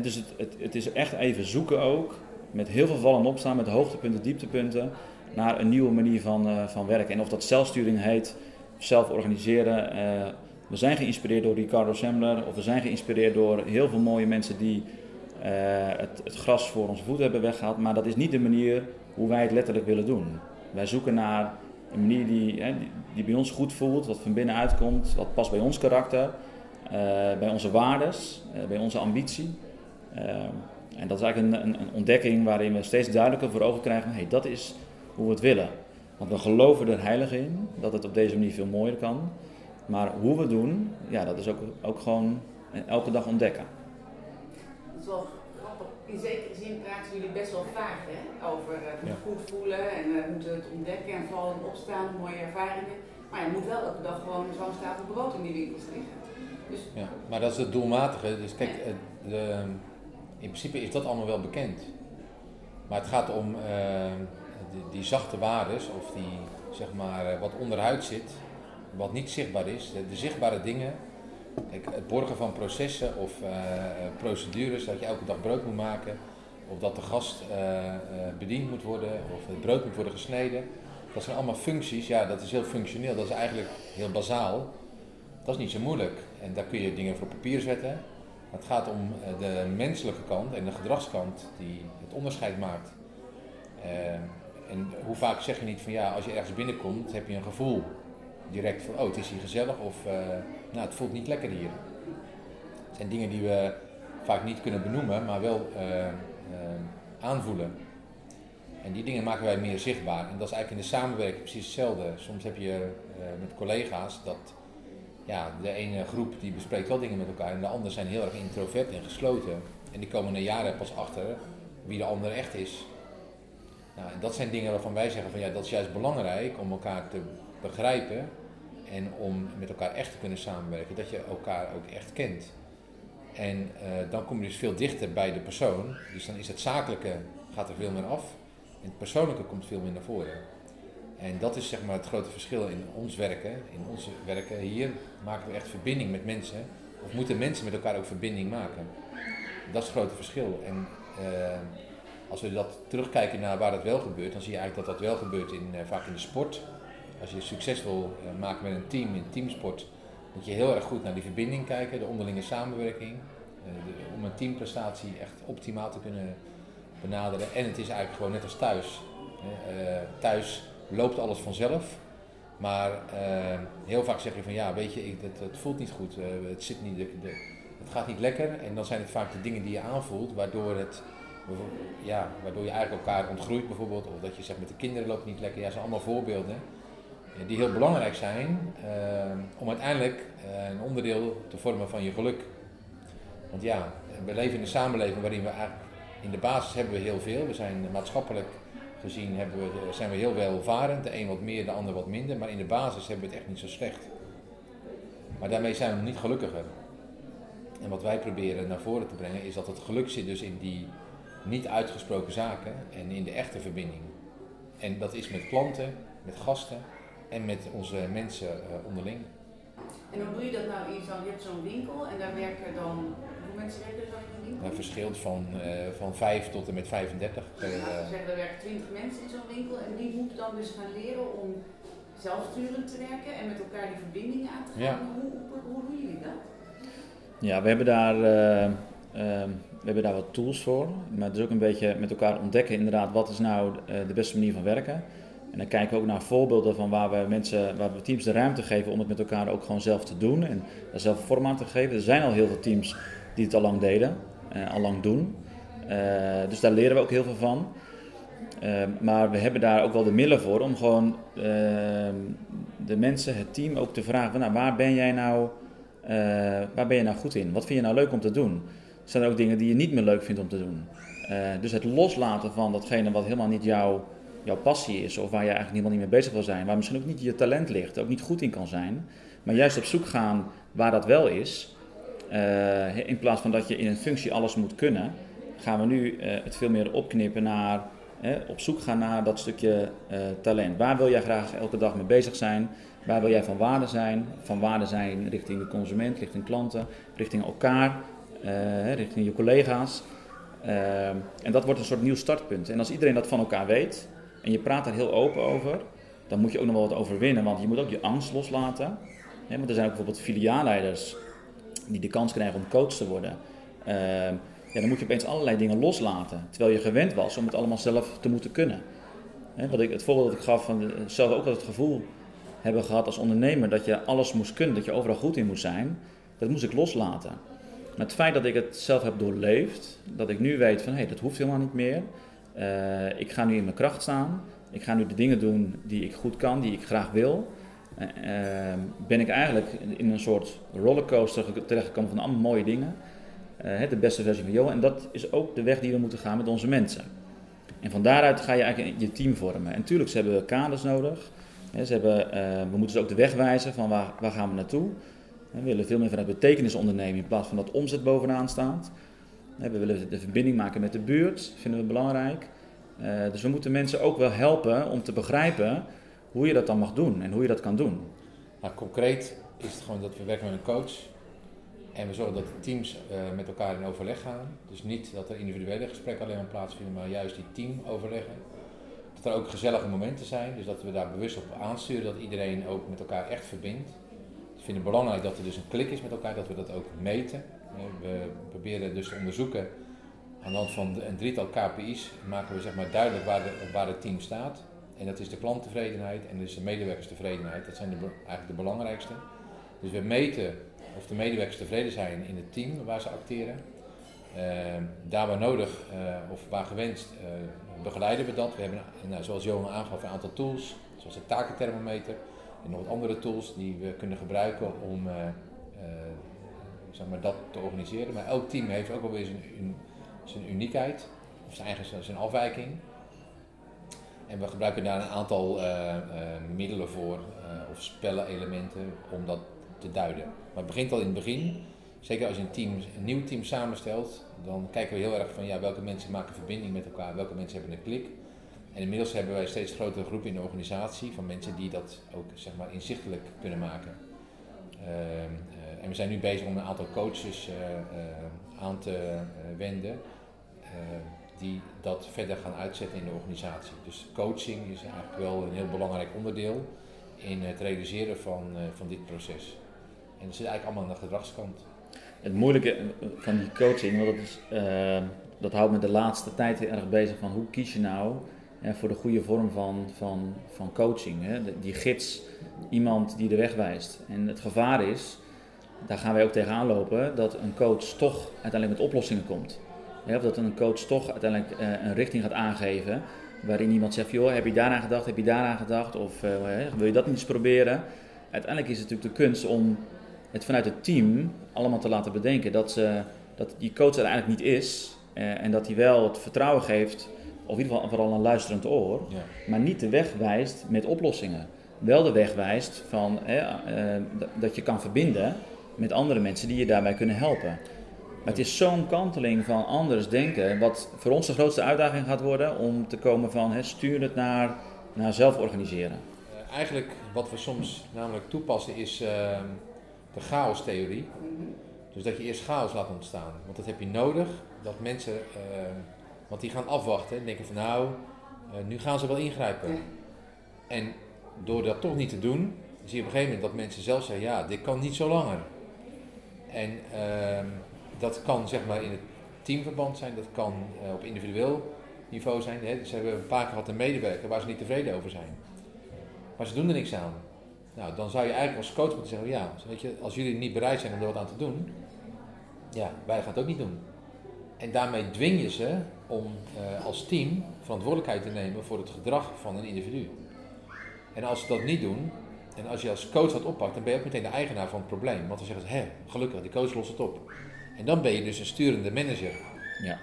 Dus het, het, is echt even zoeken ook, met heel veel vallen opstaan, met hoogtepunten, dieptepunten, naar een nieuwe manier van, uh, van werken. En of dat zelfsturing heet, zelf organiseren. Uh, we zijn geïnspireerd door Ricardo Semler, of we zijn geïnspireerd door heel veel mooie mensen die uh, het, het, gras voor onze voeten hebben weggehaald. Maar dat is niet de manier hoe wij het letterlijk willen doen. Wij zoeken naar een manier die, die, die, bij ons goed voelt, wat van binnenuit komt, wat past bij ons karakter, bij onze waardes, bij onze ambitie. En dat is eigenlijk een, een, een, ontdekking waarin we steeds duidelijker voor ogen krijgen: hé, hey, dat is hoe we het willen. Want we geloven er heilig in dat het op deze manier veel mooier kan. Maar hoe we het doen, ja, dat is ook, ook gewoon elke dag ontdekken. Dat is wel grappig. In zekere zin praten jullie best wel vaak hè? over uh, ja. goed voelen en we uh, moeten het ontdekken en vallen en opstaan, mooie ervaringen. Maar je moet wel elke dag gewoon zo'n stapel brood in die winkels liggen. Dus, ja, maar dat is het doelmatige. Dus kijk, ja. de, in principe is dat allemaal wel bekend. Maar het gaat om uh, die, die, zachte waardes, of die zeg maar wat onderhuid zit, wat niet zichtbaar is, de, zichtbare dingen. Het borgen van processen of uh, procedures, dat je elke dag brood moet maken, of dat de gast bediend moet worden, of het brood moet worden gesneden. Dat zijn allemaal functies, ja, dat is heel functioneel, dat is eigenlijk heel bazaal. Dat is niet zo moeilijk en daar kun je dingen voor papier zetten. Het gaat om de menselijke kant en de gedragskant die het onderscheid maakt. En hoe vaak zeg je niet van ja, als je ergens binnenkomt, heb je een gevoel direct van oh, het is hier gezellig of uh, nou, het voelt niet lekker hier. Het zijn dingen die we vaak niet kunnen benoemen, maar wel aanvoelen. En die dingen maken wij meer zichtbaar. En dat is eigenlijk in de samenwerking precies hetzelfde. Soms heb je met collega's dat ja, de ene groep die bespreekt wel dingen met elkaar en de anderen zijn heel erg introvert en gesloten. En die komen na jaren pas achter wie de ander echt is. Nou, en dat zijn dingen waarvan wij zeggen van ja, dat is juist belangrijk om elkaar te begrijpen en om met elkaar echt te kunnen samenwerken. Dat je elkaar ook echt kent. En uh, dan kom je dus veel dichter bij de persoon. Dus dan is het zakelijke gaat er veel meer af. En het persoonlijke komt veel meer naar voren. En dat is zeg maar het grote verschil in ons werken. In onze werken hier maken we echt verbinding met mensen. Of moeten mensen met elkaar ook verbinding maken. Dat is het grote verschil. En uh, als we dat terugkijken naar waar het wel gebeurt, dan zie je eigenlijk dat dat wel gebeurt in, uh, vaak in de sport. Als je succes wil uh, maken met een team in teamsport, moet je heel erg goed naar die verbinding kijken, de onderlinge samenwerking. De, om een teamprestatie echt optimaal te kunnen benaderen. En het is eigenlijk gewoon net als thuis. thuis loopt alles vanzelf. Maar heel vaak zeg je van ja, weet je, ik, het, het voelt niet goed, het, zit niet, de, de, het gaat niet lekker. En dan zijn het vaak de dingen die je aanvoelt, waardoor het ja, waardoor je eigenlijk elkaar ontgroeit bijvoorbeeld, of dat je zegt met de kinderen loopt niet lekker. Ja, dat zijn allemaal voorbeelden die heel belangrijk zijn om uiteindelijk een onderdeel te vormen van je geluk. Want ja, we leven in een samenleving waarin we eigenlijk in de basis hebben we heel veel. We zijn maatschappelijk gezien hebben we, zijn we heel welvarend, de een wat meer, de ander wat minder, maar in de basis hebben we het echt niet zo slecht. Maar daarmee zijn we niet gelukkiger. En wat wij proberen naar voren te brengen is dat het geluk zit dus in die niet uitgesproken zaken en in de echte verbinding. En dat is met klanten, met gasten en met onze mensen uh, onderling. En hoe doe je dat nou in je hebt zo'n winkel en daar werken dan, Dat verschilt van, uh, van 5 tot en met 35. Ja, zeggen, er werken 20 mensen in zo'n winkel en die moeten dan dus gaan leren om zelfsturend te werken en met elkaar die verbindingen aan te gaan. Ja. Hoe, hoe, hoe, doen jullie dat? Ja, we hebben daar uh, we hebben daar wat tools voor, maar het is ook een beetje met elkaar ontdekken inderdaad wat is nou eh, de beste manier van werken. En dan kijken we ook naar voorbeelden van waar we mensen, waar we teams de ruimte geven om het met elkaar ook gewoon zelf te doen en daar zelf vorm aan te geven. Er zijn al heel veel teams die het al lang deden, uh, al lang doen. Uh, dus daar leren we ook heel veel van. Uh, maar we hebben daar ook wel de middelen voor om gewoon ehm, de mensen, het team ook te vragen: nou, waar ben jij nou, waar ben je nou goed in? Wat vind je nou leuk om te doen? zijn er ook dingen die je niet meer leuk vindt om te doen. Eh, dus het loslaten van datgene wat helemaal niet jouw, jouw passie is, of waar je eigenlijk helemaal niet mee bezig wil zijn, waar misschien ook niet je talent ligt, ook niet goed in kan zijn, maar juist op zoek gaan waar dat wel is, eh, in plaats van dat je in een functie alles moet kunnen, gaan we nu eh, het veel meer opknippen naar op zoek gaan naar dat stukje talent. Waar wil jij graag elke dag mee bezig zijn? Waar wil jij van waarde zijn? Van waarde zijn richting de consument, richting klanten, richting elkaar, richting je collega's. En dat wordt een soort nieuw startpunt. En als iedereen dat van elkaar weet en je praat daar heel open over, dan moet je ook nog wel wat overwinnen, want je moet ook je angst loslaten. want er zijn ook bijvoorbeeld filiaalleiders die de kans krijgen om coach te worden. Ehm, ja, dan moet je opeens allerlei dingen loslaten, terwijl je gewend was om het allemaal zelf te moeten kunnen. wat ik, het voorbeeld dat ik gaf, van zelf ook al het gevoel hebben gehad als ondernemer dat je alles moest kunnen, dat je overal goed in moest zijn, dat moest ik loslaten. Maar het feit dat ik het zelf heb doorleefd, dat ik nu weet van hé, hey, dat hoeft helemaal niet meer. Uh, ik ga nu in mijn kracht staan. Ik ga nu de dingen doen die ik goed kan, die ik graag wil. Uh, ben ik eigenlijk in een soort rollercoaster terechtgekomen van allemaal mooie dingen. Uh, de beste versie van Johan. En dat is ook de weg die we moeten gaan met onze mensen. En van daaruit ga je eigenlijk je team vormen. En natuurlijk, ze hebben kaders nodig. Ze hebben, we moeten ze ook de weg wijzen van waar, waar gaan we naartoe. We willen veel meer vanuit betekenis ondernemen in plaats van dat omzet bovenaan staat. We willen de verbinding maken met de buurt, vinden we belangrijk. Eh, dus we moeten mensen ook wel helpen om te begrijpen hoe je dat dan mag doen en hoe je dat kan doen. Nou, concreet is het gewoon dat we werken met een coach en we zorgen dat de teams uh, met elkaar in overleg gaan. Dus niet dat er individuele gesprekken alleen maar plaatsvinden, maar juist die teamoverleggen. Dat er ook gezellige momenten zijn, dus dat we daar bewust op aansturen, dat iedereen ook met elkaar echt verbindt. Ik vind het belangrijk dat er dus een klik is met elkaar, dat we dat ook meten. We proberen dus te onderzoeken aan de hand van een drietal KPI's maken we zeg maar duidelijk waar, de, waar het team staat. En dat is de klanttevredenheid en dus de medewerkerstevredenheid. Dat zijn de, eigenlijk de belangrijkste. Dus we meten of de medewerkers tevreden zijn in het team waar ze acteren. Uh, daar waar nodig uh, of waar gewenst uh, begeleiden we dat. We hebben, nou, zoals Johan aangaf, een aantal tools, zoals de takenthermometer en nog wat andere tools die we kunnen gebruiken om uh, zeg maar dat te organiseren. Maar elk team heeft ook alweer zijn, zijn uniekheid, of zijn eigen zijn afwijking. En we gebruiken daar een aantal uh, middelen voor, of spellenelementen, om dat te duiden. Maar het begint al in het begin. Zeker als je een, team, een nieuw team samenstelt, dan kijken we heel erg van ja, welke mensen maken verbinding met elkaar, welke mensen hebben een klik. En inmiddels hebben wij steeds grotere groepen in de organisatie van mensen die dat ook zeg maar, inzichtelijk kunnen maken. Uh, en we zijn nu bezig om een aantal coaches aan te wenden die dat verder gaan uitzetten in de organisatie. Dus coaching is eigenlijk wel een heel belangrijk onderdeel in het realiseren van, van dit proces. En dat zit eigenlijk allemaal aan de gedragskant. Het moeilijke van die coaching, want dat, is, dat houdt me de laatste tijd heel erg bezig van hoe kies je nou voor de goede vorm van, van, van coaching. Hè. Die gids, iemand die de weg wijst. En het gevaar is, daar gaan wij ook tegenaan lopen, dat een coach toch uiteindelijk met oplossingen komt. Of dat een coach toch uiteindelijk uh, een richting gaat aangeven waarin iemand zegt, joh, heb je daaraan gedacht, heb je daaraan gedacht, of uh, wil je dat niet eens proberen? Uiteindelijk is het natuurlijk de kunst om het vanuit het team allemaal te laten bedenken dat, ze, dat die coach er eigenlijk niet is uh, en dat hij wel het vertrouwen geeft of in ieder geval vooral een luisterend oor, ja. maar niet de weg wijst met oplossingen. Wel de weg wijst van, hè, dat je kan verbinden met andere mensen die je daarbij kunnen helpen. Maar het is zo'n kanteling van anders denken, wat voor ons de grootste uitdaging gaat worden om te komen van hè, stuur het naar, naar zelf organiseren. Uh, eigenlijk wat we soms namelijk toepassen is uh, de chaos-theorie. Dus dat je eerst chaos laat ontstaan. Want dat heb je nodig, dat mensen want die gaan afwachten en denken van nou, uh, nu gaan ze wel ingrijpen. En door dat toch niet te doen, zie je op een gegeven moment dat mensen zelf zeggen, ja, dit kan niet zo langer. En uh, dat kan zeg maar in het teamverband zijn, dat kan uh, op individueel niveau zijn. Hè. Ze hebben een paar keer gehad een medewerker waar ze niet tevreden over zijn. Maar ze doen er niks aan. Nou, dan zou je eigenlijk als coach moeten zeggen, ja, weet je, als jullie niet bereid zijn om er wat aan te doen, ja, wij gaan het ook niet doen. En daarmee dwing je ze om uh, als team verantwoordelijkheid te nemen voor het gedrag van een individu. En als ze dat niet doen, en als je als coach dat oppakt, dan ben je ook meteen de eigenaar van het probleem. Want dan zeggen ze, hé, gelukkig, die coach lost het op. En dan ben je dus een sturende manager. Ja.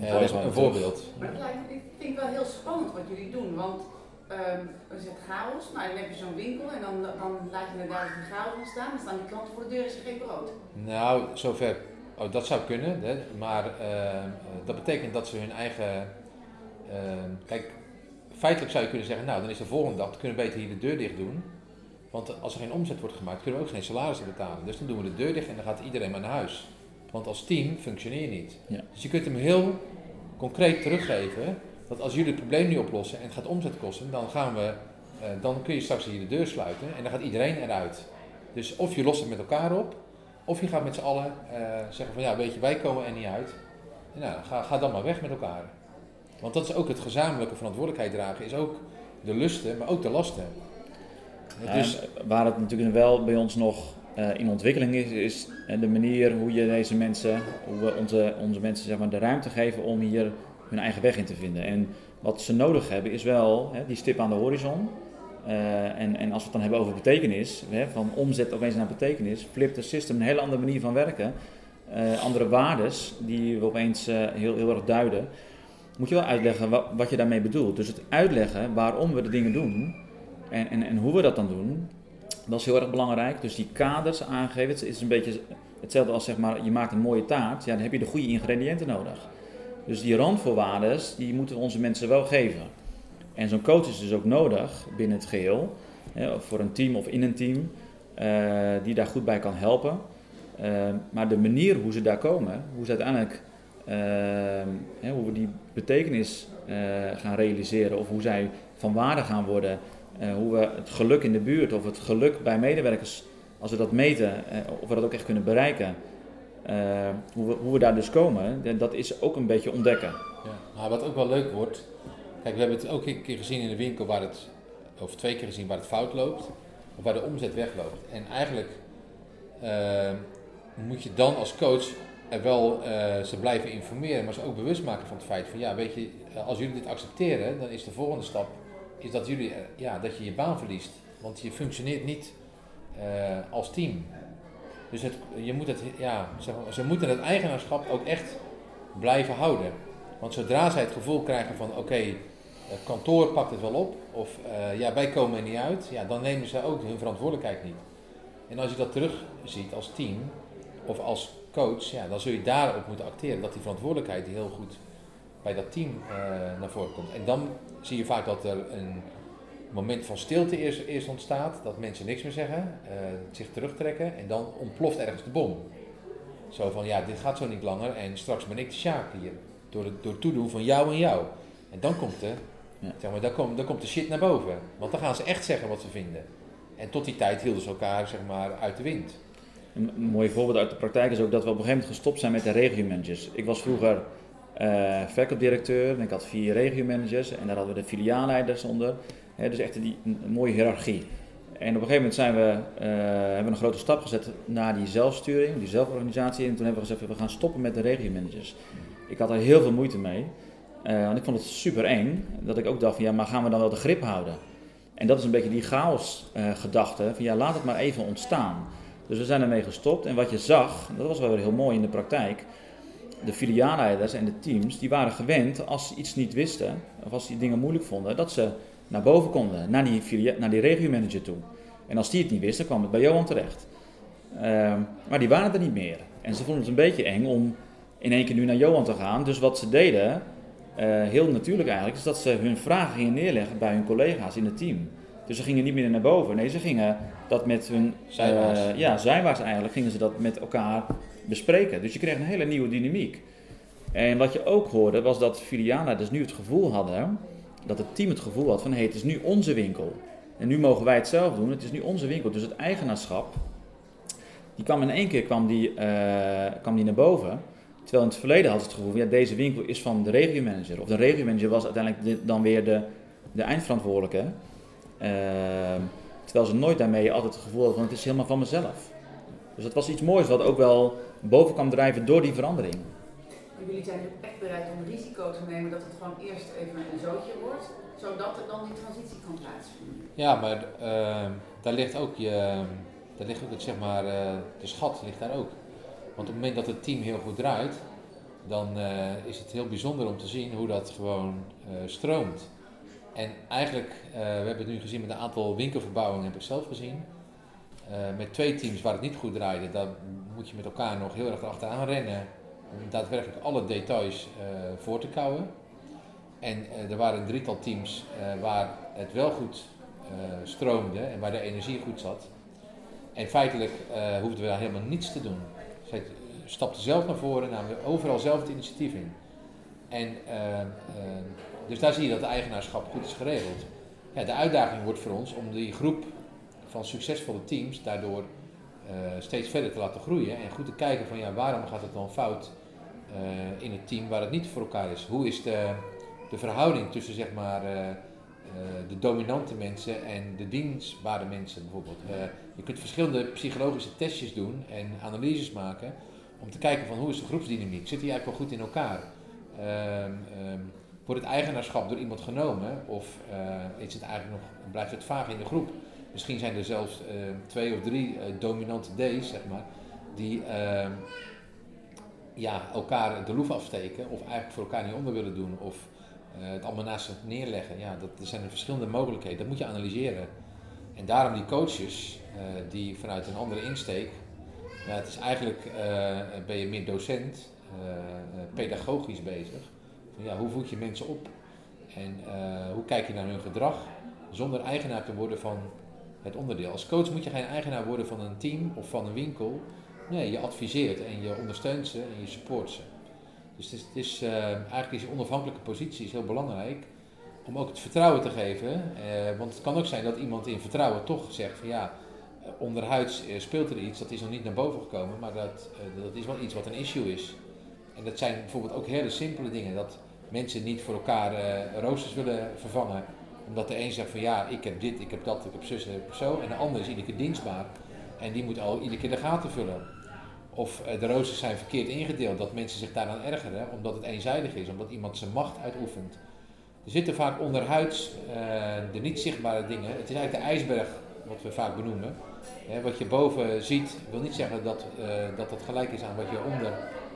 Eh, dat is een een voorbeeld. Maar het lijkt, ik vind het wel heel spannend wat jullie doen, want ehm er zit chaos, nou dan heb je zo'n winkel en dan, dan laat je inderdaad die chaos ontstaan, dan staan die klanten voor de deur en ze geen brood. Nou, zover. Oh, dat zou kunnen. Hè? Maar eh, dat betekent dat ze hun eigen. eh, kijk, feitelijk zou je kunnen zeggen, nou dan is de volgende dag, kunnen we beter hier de deur dicht doen. Want als er geen omzet wordt gemaakt, kunnen we ook geen salarissen betalen. Dus dan doen we de deur dicht en dan gaat iedereen maar naar huis. Want als team functioneer je niet. Ja. Dus je kunt hem heel concreet teruggeven. Dat als jullie het probleem niet oplossen en het gaat omzet kosten, dan, gaan we, eh, dan kun je straks hier de deur sluiten en dan gaat iedereen eruit. Dus of je lost het met elkaar op, of je gaat met z'n allen eh, zeggen van ja, weet je, wij komen er niet uit. En nou, ga, ga dan maar weg met elkaar. Want dat is ook het gezamenlijke verantwoordelijkheid dragen, is ook de lusten, maar ook de lasten. Ja, dus, waar het natuurlijk wel bij ons nog eh, in ontwikkeling is, de manier hoe je deze mensen, hoe we onze, onze mensen zeg maar, de ruimte geven om hier hun eigen weg in te vinden. En wat ze nodig hebben is wel hè, die stip aan de horizon. Eh, en, en als we het dan hebben over betekenis, hè, van omzet opeens naar betekenis, flipt de system een hele andere manier van werken. Eh, andere waardes die we opeens heel, heel erg duiden. Moet je wel uitleggen wat, wat je daarmee bedoelt. Dus het uitleggen waarom we de dingen doen en, en, en hoe we dat dan doen, dat is heel erg belangrijk. Dus die kaders aangeven, het is een beetje hetzelfde als zeg maar, je maakt een mooie taart, ja, dan heb je de goede ingrediënten nodig. Dus die randvoorwaarden, die moeten we onze mensen wel geven. En zo'n coach is dus ook nodig binnen het geheel, hè, voor een team of in een team, eh, die daar goed bij kan helpen. Eh, maar de manier hoe ze daar komen, hoe ze uiteindelijk, eh, hè, hoe we die betekenis gaan realiseren of hoe zij van waarde gaan worden, hoe we het geluk in de buurt of het geluk bij medewerkers, als we dat meten, eh, of we dat ook echt kunnen bereiken, eh, hoe, we, hoe we daar dus komen, eh, dat is ook een beetje ontdekken. Ja, maar wat ook wel leuk wordt, kijk, we hebben het ook een keer gezien in de winkel waar het, of twee keer gezien waar het fout loopt, of waar de omzet wegloopt. En eigenlijk eh, moet je dan als coach er wel eh, ze blijven informeren, maar ze ook bewust maken van het feit van, ja, weet je, eh, als jullie dit accepteren, dan is de volgende stap is dat, jullie, eh, ja, dat je je baan verliest. Want je functioneert niet eh, als team. Dus je moet het, ja, maar, ze moeten het eigenaarschap ook echt blijven houden. Want zodra zij het gevoel krijgen van oké, het kantoor pakt het wel op, of eh, ja, wij komen er niet uit, ja, dan nemen ze ook hun verantwoordelijkheid niet. En als je dat terugziet als team of als coach, ja, dan zul je daarop moeten acteren dat die verantwoordelijkheid heel goed bij dat team eh, naar voren komt. En dan zie je vaak dat er een moment van stilte eerst, eerst ontstaat, dat mensen niks meer zeggen, eh, zich terugtrekken en dan ontploft ergens de bom. Zo van, ja, dit gaat zo niet langer en straks ben ik de Sjaak hier. Door het, door het toedoen van jou en jou. En dan komt, de, Ja. zeg maar, dan, komt, dan komt de shit naar boven. Want dan gaan ze echt zeggen wat ze vinden. En tot die tijd hielden ze elkaar zeg maar, uit de wind. Een een mooi voorbeeld uit de praktijk is ook dat we op een gegeven moment gestopt zijn met de regiomanagers. Ik was vroeger eh verkoopdirecteur en ik had vier regiomanagers en daar hadden we de filiaalleiders onder. Dus echt die, een, mooie hiërarchie. En op een gegeven moment zijn we, eh, hebben we een grote stap gezet naar die zelfsturing, die zelforganisatie. En toen hebben we gezegd, we gaan stoppen met de regiomanagers. Ik had er heel veel moeite mee. eh, want ik vond het super eng. Dat ik ook dacht van ja, maar gaan we dan wel de grip houden? En dat is een beetje die chaos eh, gedachte van ja, laat het maar even ontstaan. Dus we zijn ermee gestopt. En wat je zag, dat was wel weer heel mooi in de praktijk. De filiaalleiders en de teams, die waren gewend als ze iets niet wisten, of als ze dingen moeilijk vonden, dat ze naar boven konden, naar die, filia- naar die regiomanager toe. En als die het niet wist, dan kwam het bij Johan terecht. Ehm, maar die waren er niet meer. En ze vonden het een beetje eng om in één keer nu naar Johan te gaan. Dus wat ze deden, eh, heel natuurlijk eigenlijk, is dat ze hun vragen gingen neerleggen bij hun collega's in het team. Dus ze gingen niet meer naar boven. Nee, ze gingen dat met hun... Zijwaarts. eh, ja, zijwaarts eigenlijk gingen ze dat met elkaar bespreken. Dus je kreeg een hele nieuwe dynamiek. En wat je ook hoorde, was dat filiaalleiders nu het gevoel hadden... dat het team het gevoel had van, hé, het is nu onze winkel. En nu mogen wij het zelf doen, het is nu onze winkel. Dus het eigenaarschap, die kwam in één keer kwam die, eh, kwam die naar boven... Terwijl in het verleden had het gevoel, van, ja, deze winkel is van de regiomanager. Of de regiomanager was uiteindelijk de- dan weer de, de eindverantwoordelijke. Ehm, terwijl ze nooit daarmee altijd het gevoel hadden van het is helemaal van mezelf. Dus dat was iets moois wat ook wel boven kwam drijven door die verandering. Maar jullie zijn ook echt bereid om risico te nemen dat het gewoon eerst even een zootje wordt, zodat er dan die transitie kan plaatsvinden. Ja, maar eh, daar ligt ook je, daar ligt ook het, zeg maar, eh, de schat ligt daar ook. Want op het moment dat het team heel goed draait, dan uh, is het heel bijzonder om te zien hoe dat gewoon uh, stroomt. En eigenlijk, uh, we hebben het nu gezien met een aantal winkelverbouwingen, heb ik zelf gezien. met twee teams waar het niet goed draaide, dan moet je met elkaar nog heel erg achteraan rennen. Om daadwerkelijk alle details voor te kouwen. En er waren een drietal teams waar het wel goed stroomde en waar de energie goed zat. En feitelijk hoefden we daar helemaal niets te doen. Zij stapte zelf naar voren, namen overal zelf het initiatief in. En, dus daar zie je dat de eigenaarschap goed is geregeld. Ja, de uitdaging wordt voor ons om die groep van succesvolle teams daardoor uh, steeds verder te laten groeien. En goed te kijken van ja, waarom gaat het dan fout in het team waar het niet voor elkaar is. Hoe is de, de verhouding tussen zeg maar, de dominante mensen en de dienstbare mensen bijvoorbeeld. je kunt verschillende psychologische testjes doen en analyses maken om te kijken van hoe is de groepsdynamiek. Zit die eigenlijk wel goed in elkaar? Um, um, wordt het eigenaarschap door iemand genomen of is het eigenlijk nog, blijft het vaag in de groep? Misschien zijn er zelfs uh, twee of drie uh, dominante D's, zeg maar, die ehm, ja, elkaar de loef afsteken of eigenlijk voor elkaar niet onder willen doen of het allemaal naast zich neerleggen. Ja, dat, er zijn er verschillende mogelijkheden. Dat moet je analyseren. En daarom die coaches die vanuit een andere insteek ja, het is eigenlijk, ben je meer docent, pedagogisch bezig. Ja, hoe voed je mensen op en hoe kijk je naar hun gedrag zonder eigenaar te worden van het onderdeel. Als coach moet je geen eigenaar worden van een team of van een winkel. Nee, je adviseert en je ondersteunt ze en je support ze. Dus het is, het is eigenlijk is je onafhankelijke positie is heel belangrijk om ook het vertrouwen te geven. want het kan ook zijn dat iemand in vertrouwen toch zegt van ja, eh, onderhuids eh, speelt er iets, dat is nog niet naar boven gekomen, maar dat, eh, dat is wel iets wat een issue is. En dat zijn bijvoorbeeld ook hele simpele dingen, dat mensen niet voor elkaar roosters willen vervangen, omdat de een zegt van ja, ik heb dit, ik heb dat, ik heb zus, ik heb zo, en de ander is iedere keer dienstbaar en die moet al iedere keer de gaten vullen. Of de roosters zijn verkeerd ingedeeld, dat mensen zich daaraan ergeren, omdat het eenzijdig is, omdat iemand zijn macht uitoefent. Er zitten vaak onderhuids de niet zichtbare dingen. Het is eigenlijk de ijsberg, wat we vaak benoemen wat je boven ziet, wil niet zeggen dat, uh, dat het gelijk is aan wat je onder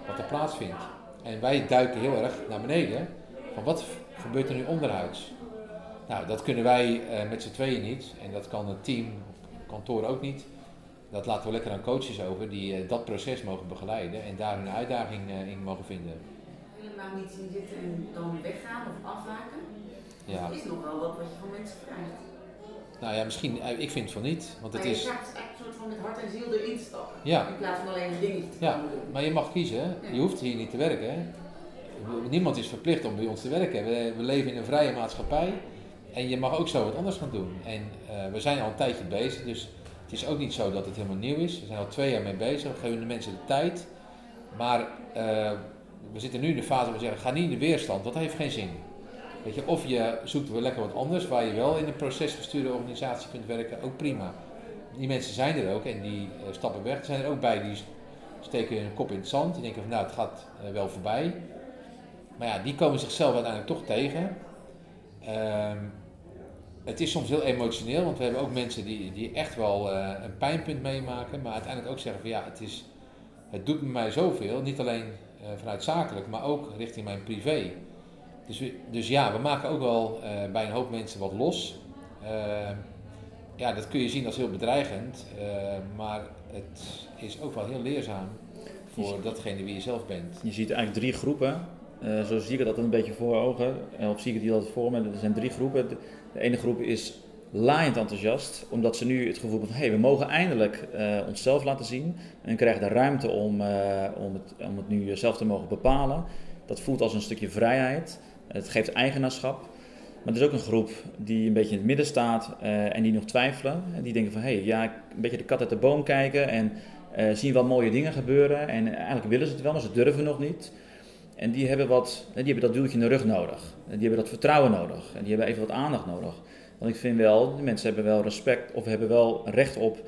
wat er plaatsvindt. En wij duiken heel erg naar beneden. Van wat gebeurt er nu onderhuids? Nou, dat kunnen wij uh, met z'n tweeën niet. En dat kan het team, kantoor ook niet. Dat laten we lekker aan coaches over die uh, dat proces mogen begeleiden en daar hun uitdaging in mogen vinden. Helemaal niet zien zitten en dan weggaan of afhaken. Ja. Dat is nog wel wat wat je van mensen krijgt. Nou ja, misschien, eh, ik vind van niet. Want het maar je is... gaat echt een soort van met hart en ziel erin stappen. Ja. In plaats van alleen een dingetje te ja. doen. Maar je mag kiezen. Je hoeft hier niet te werken. Niemand is verplicht om bij ons te werken. We, we, leven in een vrije maatschappij. En je mag ook zo wat anders gaan doen. En uh, we zijn al een tijdje bezig. Dus het is ook niet zo dat het helemaal nieuw is. We zijn al twee jaar mee bezig. We geven de mensen de tijd. Maar uh, we zitten nu in de fase waar we zeggen, ga niet in de weerstand. Dat heeft geen zin. Weet je, of je zoekt wel lekker wat anders waar je wel in een procesgestuurde organisatie kunt werken, ook prima. Die mensen zijn er ook en die uh, stappen weg. Er zijn er ook bij die steken hun kop in het zand. Die denken van nou het gaat wel voorbij. Maar ja, die komen zichzelf uiteindelijk toch tegen. Uh, het is soms heel emotioneel, want we hebben ook mensen die, die echt wel uh, een pijnpunt meemaken. Maar uiteindelijk ook zeggen van ja, het, is, het doet mij zoveel. Niet alleen vanuit zakelijk, maar ook richting mijn privé. Dus, dus ja, we maken ook wel uh, bij een hoop mensen wat los. Uh, ja, dat kun je zien als heel bedreigend, maar het is ook wel heel leerzaam voor datgene wie je zelf bent. Je ziet eigenlijk drie groepen. Zo zie ik altijd een beetje voor ogen, of zie ik hier altijd voor me. Er zijn drie groepen. De, ene groep is laaiend enthousiast, omdat ze nu het gevoel hebben van hey, we mogen eindelijk onszelf laten zien en krijgen de ruimte om, om, het, om het nu zelf te mogen bepalen. Dat voelt als een stukje vrijheid. Het geeft eigenaarschap. Maar er is ook een groep die een beetje in het midden staat en die nog twijfelen. En die denken van, hé, hey, ja, een beetje de kat uit de boom kijken en zien wel mooie dingen gebeuren. En eigenlijk willen ze het wel, maar ze durven nog niet. En die hebben, wat, die hebben dat duwtje in de rug nodig. En die hebben dat vertrouwen nodig. En die hebben even wat aandacht nodig. Want ik vind wel, de mensen hebben wel respect of hebben wel recht op,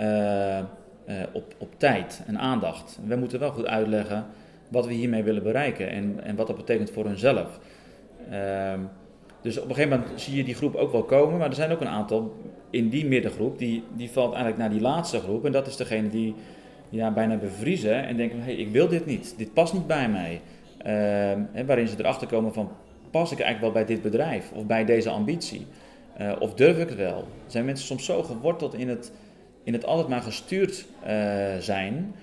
uh, op, op tijd en aandacht. We moeten wel goed uitleggen wat we hiermee willen bereiken en, en wat dat betekent voor hunzelf. Um, dus op een gegeven moment zie je die groep ook wel komen, maar er zijn ook een aantal in die middengroep, die, die valt eigenlijk naar die laatste groep. En dat is degene die ja, bijna bevriezen en denken: hé, hey, ik wil dit niet, dit past niet bij mij. Ehm, waarin ze erachter komen van: pas ik eigenlijk wel bij dit bedrijf of bij deze ambitie? Eh, of durf ik het wel? Zijn mensen soms zo geworteld in het, in het altijd maar gestuurd eh, zijn,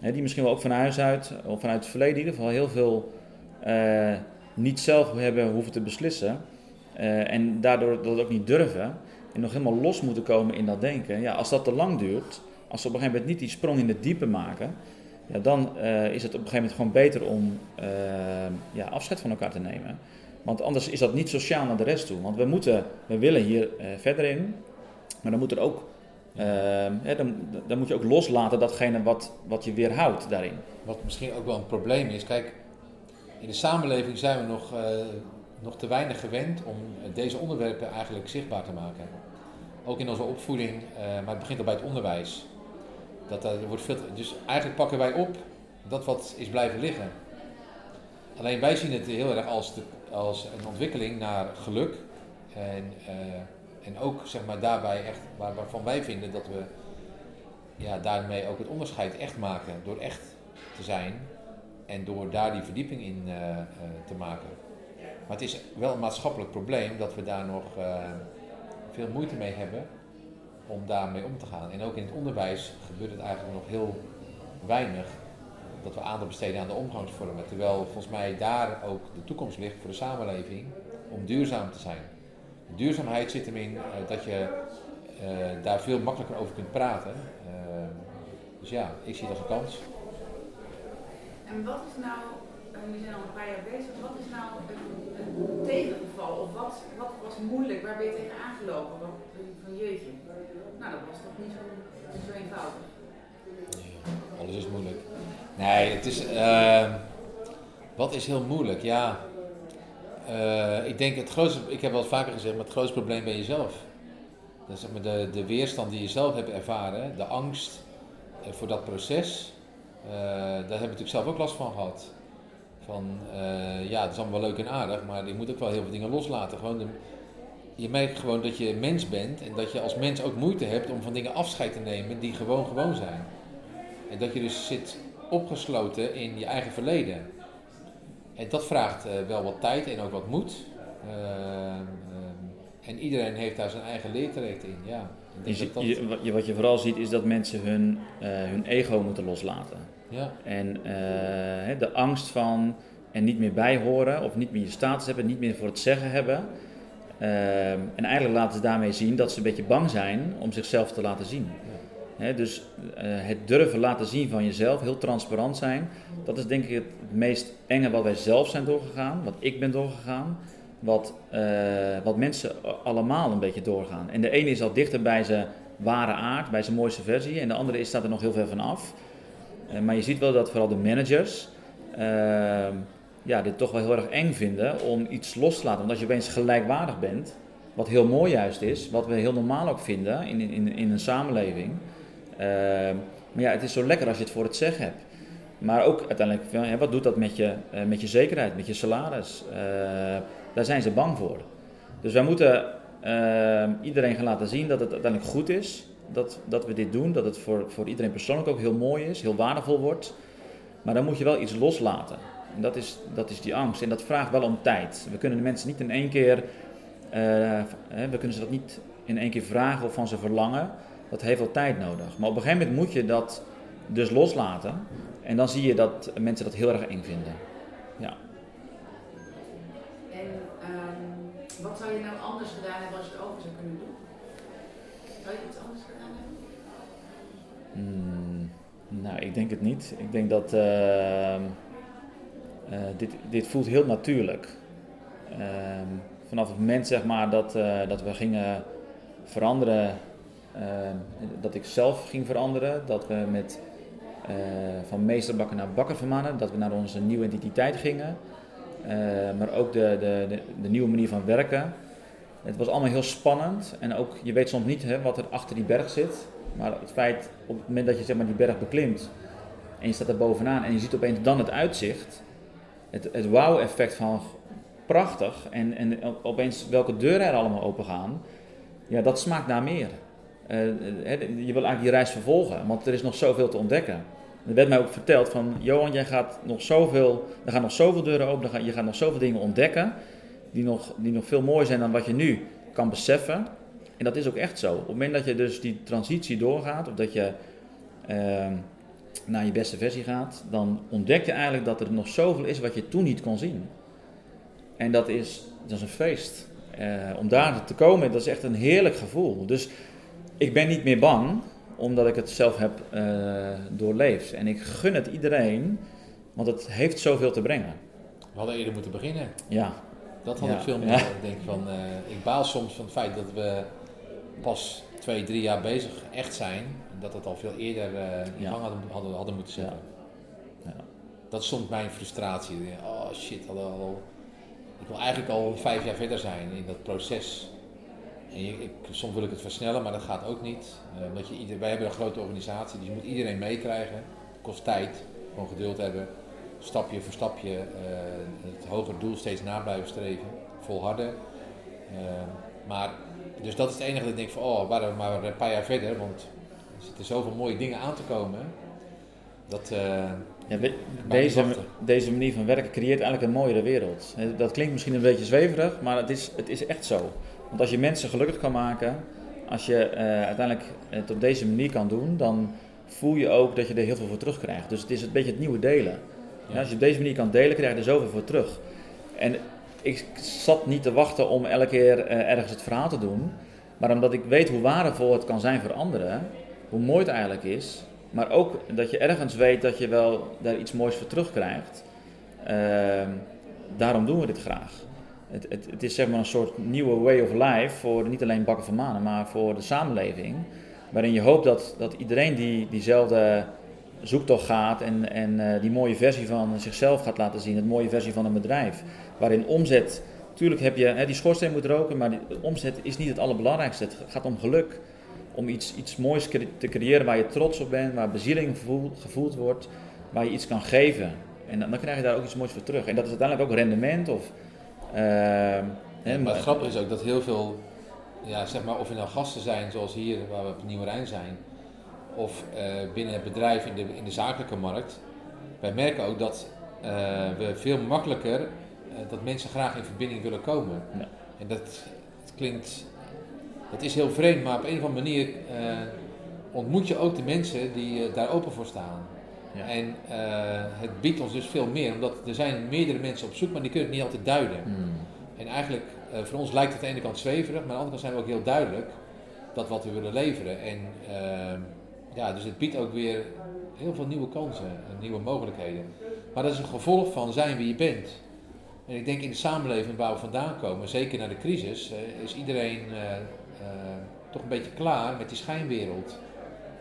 die misschien wel ook van huis uit, of vanuit het verleden in ieder geval, heel veel eh, niet zelf hebben hoeven te beslissen. en daardoor dat ook niet durven en nog helemaal los moeten komen in dat denken. Ja, als dat te lang duurt, als ze op een gegeven moment niet die sprong in de diepe maken, ja, dan is het op een gegeven moment gewoon beter om ja, afscheid van elkaar te nemen. Want anders is dat niet sociaal naar de rest toe. Want we, moeten, we willen hier uh, verder in, maar dan moet er ook, uh, dan, dan, moet je ook loslaten datgene wat, wat je weerhoudt daarin. Wat misschien ook wel een probleem is, kijk, in de samenleving zijn we nog, uh, nog te weinig gewend om deze onderwerpen eigenlijk zichtbaar te maken. Ook in onze opvoeding, uh, maar het begint al bij het onderwijs. Dat, wordt dus eigenlijk pakken wij op dat wat is blijven liggen. Alleen wij zien het heel erg als de als een ontwikkeling naar geluk. En, uh, en ook zeg maar, daarbij echt, waar, waarvan wij vinden dat we ja, daarmee ook het onderscheid echt maken. Door echt te zijn en door daar die verdieping in uh, uh, te maken. Maar het is wel een maatschappelijk probleem dat we daar nog veel moeite mee hebben om daarmee om te gaan. En ook in het onderwijs gebeurt het eigenlijk nog heel weinig dat we aandacht besteden aan de omgangsvormen. Terwijl volgens mij daar ook de toekomst ligt voor de samenleving om duurzaam te zijn. Duurzaamheid zit hem in uh, dat je uh, daar veel makkelijker over kunt praten. Uh, dus ja, ik zie het als een kans. En wat is nou, we zijn al een paar jaar bezig, wat is nou een, tegengeval? Of wat, wat was moeilijk? Waar ben je tegen aangelopen? Wat, van jeetje, nou dat was toch niet zo, eenvoudig? Alles is moeilijk. Nee, het is. Uh, wat is heel moeilijk? Ja. Uh, ik denk het grootste. Ik heb wel vaker gezegd, maar het grootste probleem ben jezelf. Dat zeg maar de, de weerstand die je zelf hebt ervaren, de angst uh, voor dat proces. Uh, daar heb ik natuurlijk zelf ook last van gehad. Van ja, het is allemaal wel leuk en aardig, maar je moet ook wel heel veel dingen loslaten. Gewoon je merkt gewoon dat je mens bent en dat je als mens ook moeite hebt om van dingen afscheid te nemen die gewoon gewoon zijn. En dat je dus zit opgesloten in je eigen verleden. En dat vraagt uh, wel wat tijd en ook wat moed. Uh, uh, en iedereen heeft daar zijn eigen leertraject in. Ja, je dat... je, wat je vooral ziet is dat mensen hun, hun ego moeten loslaten. Ja. En de angst van er niet meer bij horen of niet meer je status hebben, niet meer voor het zeggen hebben. En eigenlijk laten ze daarmee zien dat ze een beetje bang zijn om zichzelf te laten zien dus uh, het durven laten zien van jezelf, heel transparant zijn, dat is denk ik het meest enge wat wij zelf zijn doorgegaan, wat ik ben doorgegaan, wat, uh, wat mensen allemaal een beetje doorgaan. En de ene is al dichter bij zijn ware aard, bij zijn mooiste versie, en de andere is, staat er nog heel ver van af. Uh, maar je ziet wel dat vooral de managers ehm, ja, dit toch wel heel erg eng vinden om iets los te laten. Want als je opeens gelijkwaardig bent, wat heel mooi juist is, wat we heel normaal ook vinden in, in, in een samenleving Ehm, maar ja, het is zo lekker als je het voor het zeggen hebt. Maar ook uiteindelijk, wat doet dat met je, uh, met je zekerheid, met je salaris? Uh, daar zijn ze bang voor. Dus wij moeten uh, iedereen gaan laten zien dat het uiteindelijk goed is dat, dat we dit doen. Dat het voor, voor iedereen persoonlijk ook heel mooi is, heel waardevol wordt. Maar dan moet je wel iets loslaten. En dat is, dat is die angst. En dat vraagt wel om tijd. We kunnen de mensen niet in één keer, uh, we kunnen ze dat niet in één keer vragen of van ze verlangen dat heeft wel tijd nodig. Maar op een gegeven moment moet je dat dus loslaten. En dan zie je dat mensen dat heel erg eng vinden. Ja. En um, wat zou je nou anders gedaan hebben als je het over zou kunnen doen? Zou je iets anders gedaan hebben? Hmm, nou, ik denk het niet. Ik denk dat uh, uh, dit, dit voelt heel natuurlijk. Uh, vanaf het moment zeg maar, dat, eh, dat we gingen veranderen Ehm, dat ik zelf ging veranderen, dat we met, uh, van meesterbakker naar bakkervermanen, dat we naar onze nieuwe identiteit gingen. Ehm, maar ook de, de, de, de, nieuwe manier van werken. Het was allemaal heel spannend en ook, je weet soms niet hè, wat er achter die berg zit. Maar het feit, op het moment dat je zeg maar, die berg beklimt en je staat er bovenaan en je ziet opeens dan het uitzicht, het, het wauw-effect van prachtig en, en opeens welke deuren er allemaal open gaan, ja, dat smaakt naar meer. je wil eigenlijk die reis vervolgen, want er is nog zoveel te ontdekken. Er werd mij ook verteld van, Johan, jij gaat nog zoveel, er gaan nog zoveel deuren open, je gaat nog zoveel dingen ontdekken, die nog, die nog veel mooier zijn dan wat je nu kan beseffen. En dat is ook echt zo. Op het moment dat je dus die transitie doorgaat, of dat je ehm, naar je beste versie gaat, dan ontdek je eigenlijk dat er nog zoveel is wat je toen niet kon zien. En dat is, dat is een feest. Uh, om daar te komen, dat is echt een heerlijk gevoel. Dus ik ben niet meer bang, omdat ik het zelf heb uh, doorleefd. En ik gun het iedereen, want het heeft zoveel te brengen. We hadden eerder moeten beginnen. Ja. Dat had ik veel meer. Ik denk van, uh, ik baal soms van het feit dat we pas twee, drie jaar bezig echt zijn. Dat het al veel eerder in gang hadden, hadden, hadden moeten zetten. Dat is soms mijn frustratie. Oh shit, hadden al, ik wil eigenlijk al vijf jaar verder zijn in dat proces. En ik, soms wil ik het versnellen, maar dat gaat ook niet. Uh, je ieder, wij hebben een grote organisatie, dus je moet iedereen meekrijgen. Kost tijd, gewoon geduld hebben. Stapje voor stapje uh, het hogere doel steeds na blijven streven. Volharden. Uh, maar, dus dat is het enige dat ik denk van, oh, waren we maar een paar jaar verder, want er zoveel mooie dingen aan te komen. Dat, ja, deze, deze manier van werken creëert eigenlijk een mooiere wereld. Dat klinkt misschien een beetje zweverig, maar het is, het is echt zo. Want als je mensen gelukkig kan maken, als je uh, uiteindelijk het op deze manier kan doen, dan voel je ook dat je er heel veel voor terugkrijgt. Dus het is een beetje het nieuwe delen. Ja. als je op deze manier kan delen, krijg je er zoveel voor terug. En ik zat niet te wachten om elke keer uh, ergens het verhaal te doen, maar omdat ik weet hoe waardevol het kan zijn voor anderen, hoe mooi het eigenlijk is, maar ook dat je ergens weet dat je wel daar iets moois voor terugkrijgt. Uh, daarom doen we dit graag het, het, het, is zeg maar een soort nieuwe way of life voor niet alleen bakken van manen, maar voor de samenleving. Waarin je hoopt dat, dat iedereen die diezelfde zoektocht gaat en, en uh, die mooie versie van zichzelf gaat laten zien, het mooie versie van een bedrijf. Waarin omzet, natuurlijk heb je, hè, die schoorsteen moet roken, maar die, omzet is niet het allerbelangrijkste. Het gaat om geluk, om iets, iets moois te creëren waar je trots op bent, waar bezieling gevoeld, gevoeld wordt, waar je iets kan geven. En dan, dan krijg je daar ook iets moois voor terug. En dat is uiteindelijk ook rendement of Ehm, maar het grappige is ook dat heel veel, ja, zeg maar, of er nou gasten zijn zoals hier waar we op Nieuwe Rijn zijn, of uh, binnen het bedrijf in de, in de zakelijke markt, wij merken ook dat uh, we veel makkelijker, uh, dat mensen graag in verbinding willen komen. Ja. En dat het klinkt, het is heel vreemd, maar op een of andere manier ontmoet je ook de mensen die daar open voor staan. Ja. En uh, het biedt ons dus veel meer, omdat er zijn meerdere mensen op zoek, maar die kunnen het niet altijd duiden. Hmm. En eigenlijk, voor ons lijkt het aan de ene kant zweverig, maar aan de andere kant zijn we ook heel duidelijk dat wat we willen leveren. En ja, dus het biedt ook weer heel veel nieuwe kansen en nieuwe mogelijkheden. Maar dat is een gevolg van zijn wie je bent. En ik denk in de samenleving waar we vandaan komen, zeker na de crisis, is iedereen toch een beetje klaar met die schijnwereld.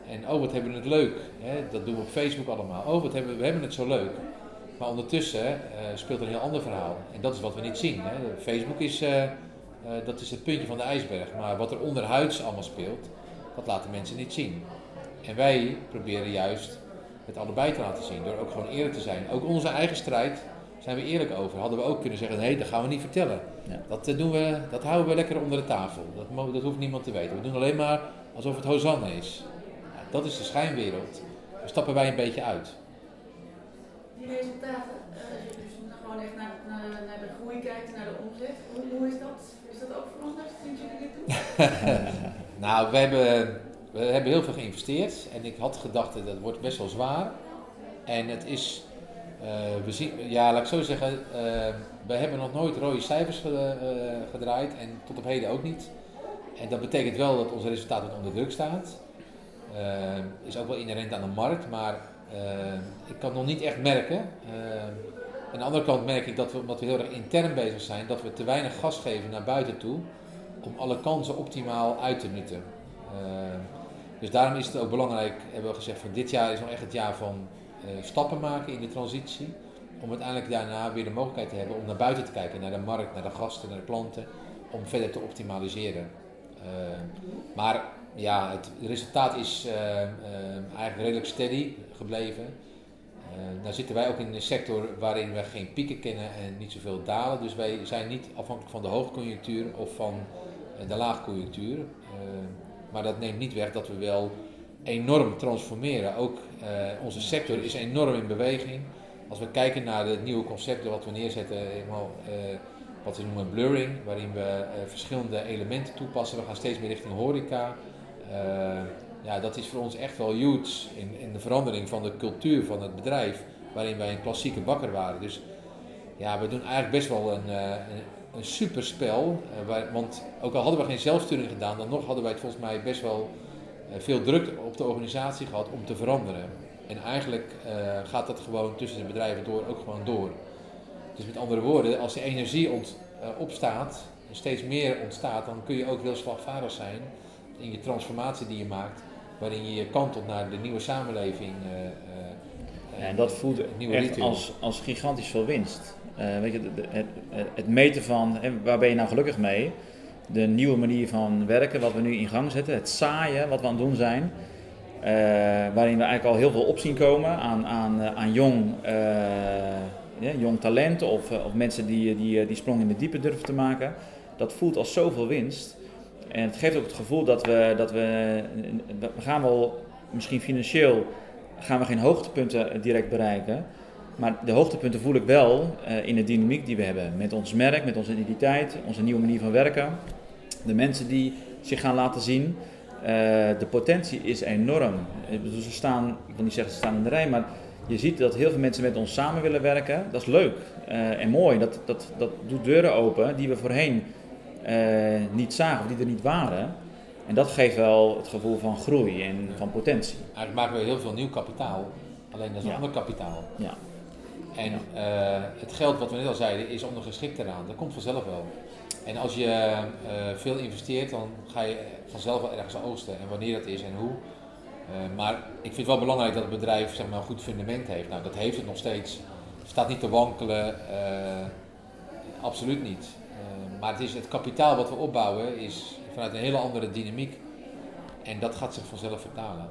En oh, wat hebben we het leuk. Hè? Dat doen we op Facebook allemaal. Oh, wat hebben we, we hebben het zo leuk. Maar ondertussen uh, speelt er een heel ander verhaal. En dat is wat we niet zien. Hè? Facebook is, uh, dat is het puntje van de ijsberg. Maar wat er onderhuids allemaal speelt, dat laten mensen niet zien. En wij proberen juist het allebei te laten zien. Door ook gewoon eerlijk te zijn. Ook onze eigen strijd zijn we eerlijk over. Hadden we ook kunnen zeggen, nee, dat gaan we niet vertellen. Ja. Dat, doen we, dat houden we lekker onder de tafel. Dat, dat hoeft niemand te weten. We doen alleen maar alsof het Hosanna is. Dat is de schijnwereld. Daar stappen wij een beetje uit. Die resultaten, als je dus gewoon echt naar, naar, naar, de groei kijkt en naar de omzet, hoe, hoe is dat? Is dat ook veranderd sinds jullie dit doen? nou, we hebben, we hebben heel veel geïnvesteerd en ik had gedacht dat wordt best wel zwaar. En het is, we zien, ja, laat ik zo zeggen, uh, we hebben nog nooit rode cijfers uh, gedraaid en tot op heden ook niet. En dat betekent wel dat onze resultaat onder druk staat. Is ook wel inherent aan de markt, maar ik kan nog niet echt merken. Aan de andere kant merk ik dat we, omdat we heel erg intern bezig zijn, dat we te weinig gas geven naar buiten toe om alle kansen optimaal uit te nutten. dus daarom is het ook belangrijk, hebben we gezegd, van dit jaar is nog echt het jaar van stappen maken in de transitie. Om uiteindelijk daarna weer de mogelijkheid te hebben om naar buiten te kijken, naar de markt, naar de gasten, naar de klanten, om verder te optimaliseren. maar ja, het resultaat is uh, eigenlijk redelijk steady gebleven. Uh, nou zitten wij ook in een sector waarin we geen pieken kennen en niet zoveel dalen. Dus wij zijn niet afhankelijk van de hoogconjunctuur of van de laagconjunctuur. Maar dat neemt niet weg dat we wel enorm transformeren. Ook uh, onze sector is enorm in beweging. Als we kijken naar de nieuwe concepten wat we neerzetten, helemaal, uh, wat we noemen blurring, waarin we uh, verschillende elementen toepassen. We gaan steeds meer richting horeca. ja, dat is voor ons echt wel huge in, in de verandering van de cultuur van het bedrijf, waarin wij een klassieke bakker waren. Dus ja, we doen eigenlijk best wel een, een, een super spel. Waar, want ook al hadden we geen zelfsturing gedaan, dan nog hadden wij het volgens mij best wel veel druk op de organisatie gehad om te veranderen. En eigenlijk uh, gaat dat gewoon tussen de bedrijven door ook gewoon door. Dus met andere woorden, als de energie ont, uh, opstaat, steeds meer ontstaat, dan kun je ook heel slagvaardig zijn in je transformatie die je maakt, waarin je je kantelt naar de nieuwe samenleving. Ja, en dat voelt echt als, als gigantisch veel winst. weet je, het, het, meten van waar ben je nou gelukkig mee, de nieuwe manier van werken, wat we nu in gang zetten, het saaien wat we aan het doen zijn. Uh, waarin we eigenlijk al heel veel opzien komen aan, aan, eh, aan jong, uh, jong talent of, of mensen die, die die sprong in de diepe durven te maken. Dat voelt als zoveel winst. En het geeft ook het gevoel dat we, dat we, we gaan wel misschien financieel gaan we geen hoogtepunten direct bereiken. Maar de hoogtepunten voel ik wel in de dynamiek die we hebben. Met ons merk, met onze identiteit, onze nieuwe manier van werken. De mensen die zich gaan laten zien. Uh, de potentie is enorm. Dus we staan, ik wil niet zeggen ze staan in de rij, maar je ziet dat heel veel mensen met ons samen willen werken. Dat is leuk uh, en mooi. Dat, dat, dat doet deuren open die we voorheen niet zagen of die er niet waren. En dat geeft wel het gevoel van groei en van potentie. Eigenlijk maken we heel veel nieuw kapitaal. Alleen dat is ja. ander kapitaal. Ja. En het geld wat we net al zeiden is ondergeschikt eraan. Dat komt vanzelf wel. En als je uh, veel investeert, dan ga je vanzelf wel ergens oogsten. En wanneer dat is en hoe. Uh, maar ik vind het wel belangrijk dat het bedrijf zeg maar, een goed fundament heeft. Nou, dat heeft het nog steeds. Het staat niet te wankelen. absoluut niet. maar het, is het kapitaal wat we opbouwen is vanuit een hele andere dynamiek. En dat gaat zich vanzelf vertalen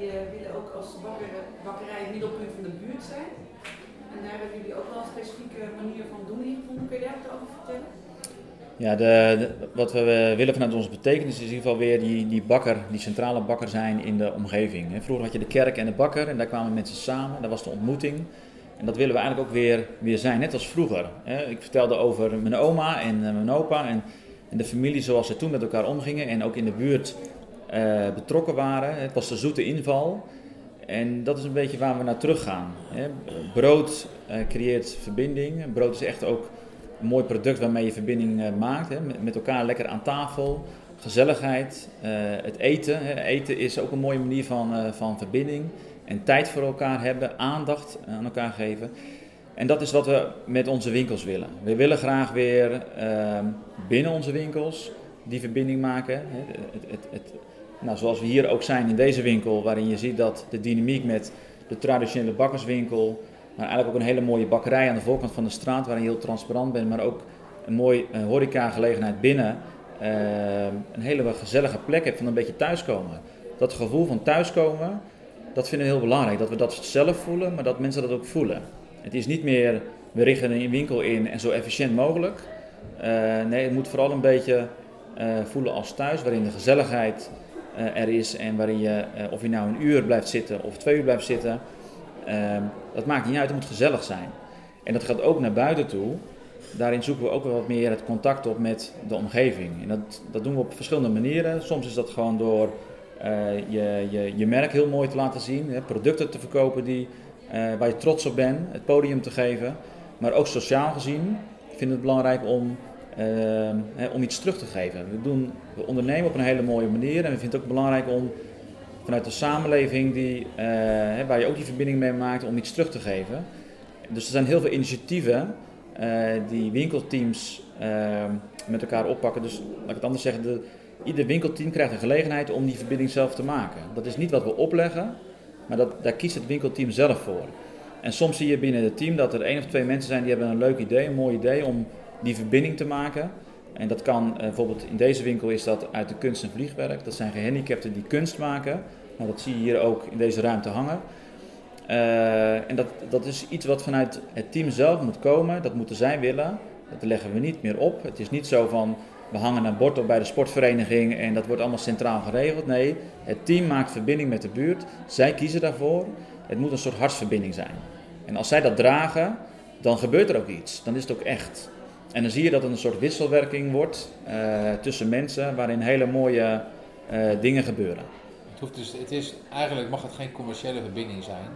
jullie willen ook als bakker, bakkerij het middelpunt van de buurt zijn. En daar hebben jullie ook wel een specifieke manier van doen in gevonden. Kun je daar over vertellen? Ja, de, wat we willen vanuit onze betekenis is in ieder geval weer die, die bakker, die centrale bakker zijn in de omgeving. Vroeger had je de kerk en de bakker en daar kwamen mensen samen, daar was de ontmoeting. En dat willen we eigenlijk ook weer, weer zijn, net als vroeger. Ik vertelde over mijn oma en eh, mijn opa en, en de familie zoals ze toen met elkaar omgingen. En ook in de buurt uh, betrokken waren. Het was de zoete inval. En dat is een beetje waar we naar terug gaan. Hè. Brood uh, creëert verbinding. Brood is echt ook een mooi product waarmee je verbinding uh, maakt. Hè. Met, elkaar lekker aan tafel. Gezelligheid. het eten. Hè. Eten is ook een mooie manier van, van verbinding. En tijd voor elkaar hebben. Aandacht aan elkaar geven. En dat is wat we met onze winkels willen. We willen graag weer ehm, binnen onze winkels die verbinding maken. Het, het, het, nou, zoals we hier ook zijn in deze winkel, waarin je ziet dat de dynamiek met de traditionele bakkerswinkel, maar eigenlijk ook een hele mooie bakkerij aan de voorkant van de straat, waarin je heel transparant bent, maar ook een mooi uh, horeca-gelegenheid binnen, uh, een hele gezellige plek hebt van een beetje thuiskomen. Dat gevoel van thuiskomen, dat vinden we heel belangrijk. Dat we dat zelf voelen, maar dat mensen dat ook voelen. Het is niet meer, we richten een winkel in en zo efficiënt mogelijk. Uh, nee, het moet vooral een beetje voelen als thuis, waarin de gezelligheid er is en waarin je, uh, of je nou een uur blijft zitten of twee uur blijft zitten, uh, dat maakt niet uit, het moet gezellig zijn. En dat gaat ook naar buiten toe. Daarin zoeken we ook wel wat meer het contact op met de omgeving. En dat, dat doen we op verschillende manieren. Soms is dat gewoon door eh, je, je, je merk heel mooi te laten zien, hè, producten te verkopen die, waar je trots op bent, het podium te geven. Maar ook sociaal gezien vind ik het belangrijk om om iets terug te geven. We, doen, we ondernemen op een hele mooie manier en we vinden het ook belangrijk om vanuit de samenleving die, uh, waar je ook die verbinding mee maakt, om iets terug te geven. Dus er zijn heel veel initiatieven uh, die winkelteams ehm, met elkaar oppakken. Dus laat ik het anders zeggen, de, ieder winkelteam krijgt een gelegenheid om die verbinding zelf te maken. Dat is niet wat we opleggen, maar dat, daar kiest het winkelteam zelf voor. En soms zie je binnen het team dat er één of twee mensen zijn die hebben een leuk idee, een mooi idee om die verbinding te maken. En dat kan eh, bijvoorbeeld in deze winkel is dat uit de kunst en vliegwerk. Dat zijn gehandicapten die kunst maken. Nou, dat zie je hier ook in deze ruimte hangen. Uh, en dat, dat is iets wat vanuit het team zelf moet komen. Dat moeten zij willen. Dat leggen we niet meer op. Het is niet zo van we hangen een bord op bij de sportvereniging en dat wordt allemaal centraal geregeld. Nee, het team maakt verbinding met de buurt. Zij kiezen daarvoor. Het moet een soort hartsverbinding zijn. En als zij dat dragen, dan gebeurt er ook iets. Dan is het ook echt. En dan zie je dat het een soort wisselwerking wordt uh, tussen mensen waarin hele mooie uh, dingen gebeuren. Het, hoeft dus, het is, eigenlijk mag het geen commerciële verbinding zijn.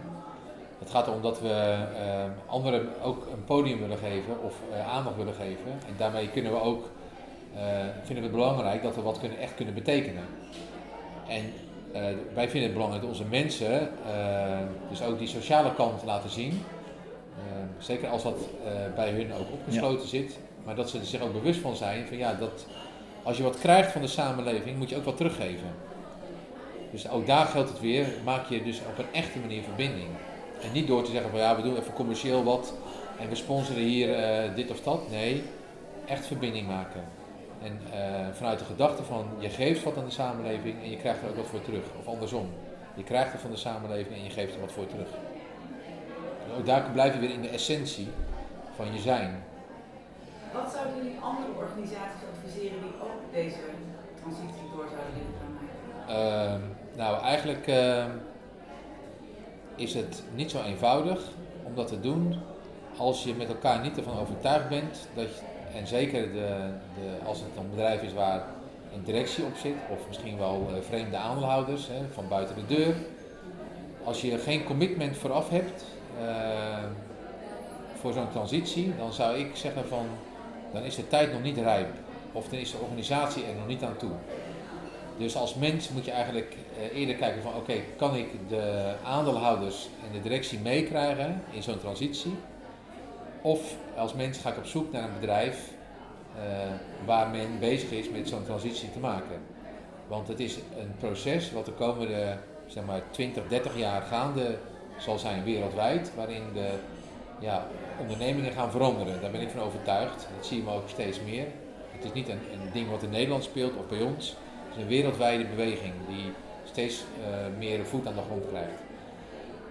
Het gaat erom dat we uh, anderen ook een podium willen geven of aandacht willen geven. En daarmee kunnen we ook, vinden we het belangrijk dat we wat kunnen, echt kunnen betekenen. En wij vinden het belangrijk dat onze mensen dus ook die sociale kant laten zien. Zeker als dat bij hun ook opgesloten zit. Maar dat ze er zich ook bewust van zijn van ja, dat als je wat krijgt van de samenleving, moet je ook wat teruggeven. Dus ook daar geldt het weer, maak je dus op een echte manier verbinding. En niet door te zeggen van ja, we doen even commercieel wat en we sponsoren hier uh, dit of dat. Nee, echt verbinding maken. En uh, vanuit de gedachte van je geeft wat aan de samenleving en je krijgt er ook wat voor terug. Of andersom, je krijgt er van de samenleving en je geeft er wat voor terug. Ook daar blijf je weer in de essentie van je zijn. Wat zouden jullie andere organisaties adviseren die ook deze transitie door zouden willen gaan maken? Uh, nou, eigenlijk uh, is het niet zo eenvoudig om dat te doen als je met elkaar niet ervan overtuigd bent dat je, en zeker de, de, als het een bedrijf is waar een directie op zit, of misschien wel uh, vreemde aandeelhouders hè, van buiten de deur. Als je geen commitment vooraf hebt voor zo'n transitie, dan zou ik zeggen van dan is de tijd nog niet rijp. Of dan is de organisatie er nog niet aan toe. Dus als mens moet je eigenlijk eh, eerder kijken van oké, kan ik de aandeelhouders en de directie meekrijgen in zo'n transitie? Of als mens ga ik op zoek naar een bedrijf uh, waar men bezig is met zo'n transitie te maken. Want het is een proces wat de komende zeg maar, 20, 30 jaar gaande zal zijn wereldwijd, waarin de ja, ondernemingen gaan veranderen. Daar ben ik van overtuigd. Dat zie je ook steeds meer. Het is niet een, een ding wat in Nederland speelt of bij ons. Het is een wereldwijde beweging die steeds uh, meer voet aan de grond krijgt.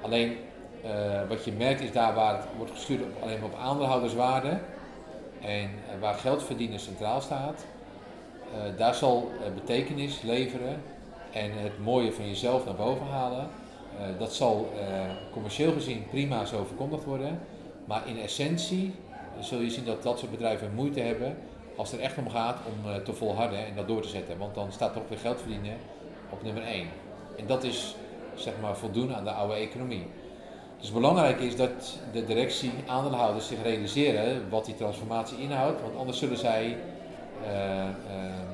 Alleen uh, wat je merkt is daar waar het wordt gestuurd op, alleen maar op aandeelhouderswaarde en uh, waar geld verdienen centraal staat, daar zal betekenis leveren en het mooie van jezelf naar boven halen. Dat zal commercieel gezien prima zo verkondigd worden. Maar in essentie zul je zien dat dat soort bedrijven moeite hebben als het er echt om gaat om te volharden en dat door te zetten. Want dan staat toch weer geld verdienen op nummer 1. En dat is zeg maar voldoen aan de oude economie. Dus belangrijk is dat de directie, aandeelhouders zich realiseren wat die transformatie inhoudt. Want anders zullen zij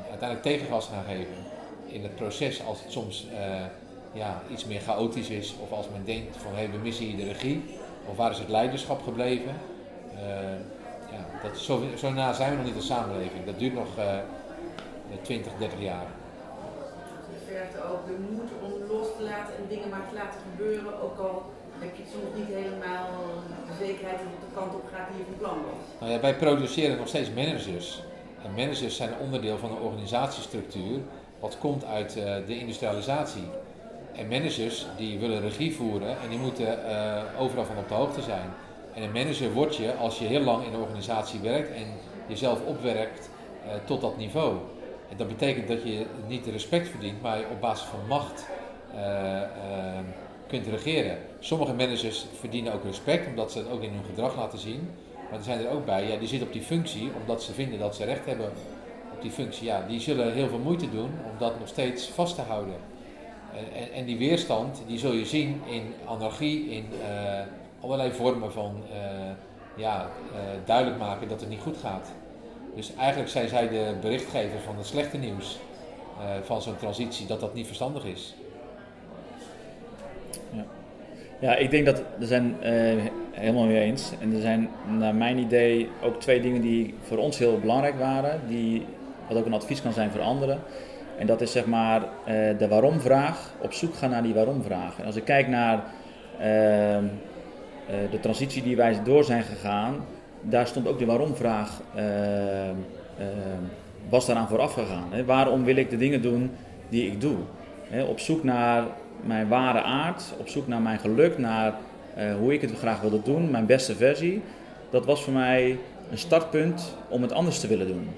uiteindelijk tegengas gaan geven in het proces als het soms ja, iets meer chaotisch is. Of als men denkt van hé, hey, we missen hier de regie. Of waar is het leiderschap gebleven? Uh, ja, dat, zo, zo na zijn we nog niet als samenleving. Dat duurt nog uh, 20, 30 jaar. Het vergt ook de moed om los te laten en dingen maar te laten gebeuren. Ook al heb je soms niet helemaal de zekerheid dat het de kant op gaat die je van plan was. Nou ja, wij produceren nog steeds managers. En managers zijn onderdeel van een organisatiestructuur wat komt uit uh, de industrialisatie. En managers die willen regie voeren en die moeten uh, overal van op de hoogte zijn. En een manager word je als je heel lang in de organisatie werkt en jezelf opwerkt uh, tot dat niveau. En dat betekent dat je niet respect verdient, maar je op basis van macht uh, kunt regeren. Sommige managers verdienen ook respect, omdat ze het ook in hun gedrag laten zien. Maar er zijn er ook bij, ja, die zitten op die functie omdat ze vinden dat ze recht hebben op die functie. Ja, die zullen heel veel moeite doen om dat nog steeds vast te houden. En, en, die weerstand, die zul je zien in anarchie, in uh, allerlei vormen van uh, ja, duidelijk maken dat het niet goed gaat. Dus eigenlijk zijn zij de berichtgever van het slechte nieuws van zo'n transitie, dat dat niet verstandig is. Ja, ja ik denk dat er zijn helemaal mee eens. En er zijn naar mijn idee ook twee dingen die voor ons heel belangrijk waren, die, wat ook een advies kan zijn voor anderen. En dat is zeg maar uh, de waarom-vraag, op zoek gaan naar die waarom-vraag. En als ik kijk naar uh, uh, de transitie die wij door zijn gegaan, daar stond ook de waarom-vraag, ehm, ehm, was daaraan vooraf gegaan. Hè? Waarom wil ik de dingen doen die ik doe? Hè? Op zoek naar mijn ware aard, op zoek naar mijn geluk, naar eh, hoe ik het graag wilde doen, mijn beste versie. Dat was voor mij een startpunt om het anders te willen doen.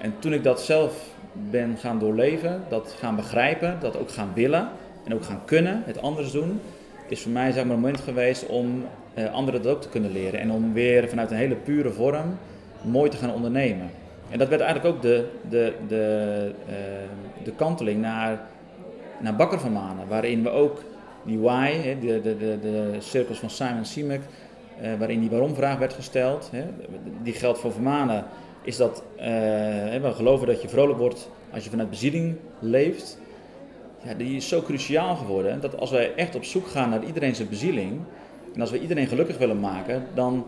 En toen ik dat zelf ben gaan doorleven, dat gaan begrijpen, dat ook gaan willen en ook gaan kunnen, het anders doen, is voor mij zeg maar, een moment geweest om uh, anderen dat ook te kunnen leren. En om weer vanuit een hele pure vorm mooi te gaan ondernemen. En dat werd eigenlijk ook de, de, de, uh, de kanteling naar, naar Bakker van Manen, waarin we ook die why, hè, de, de, de, de cirkels van Simon Simek, uh, waarin die waarom-vraag werd gesteld. Hè. Die geldt voor Vermanen, is dat we geloven dat je vrolijk wordt als je vanuit bezieling leeft. Ja, die is zo cruciaal geworden dat als wij echt op zoek gaan naar iedereen zijn bezieling, en als we iedereen gelukkig willen maken, dan,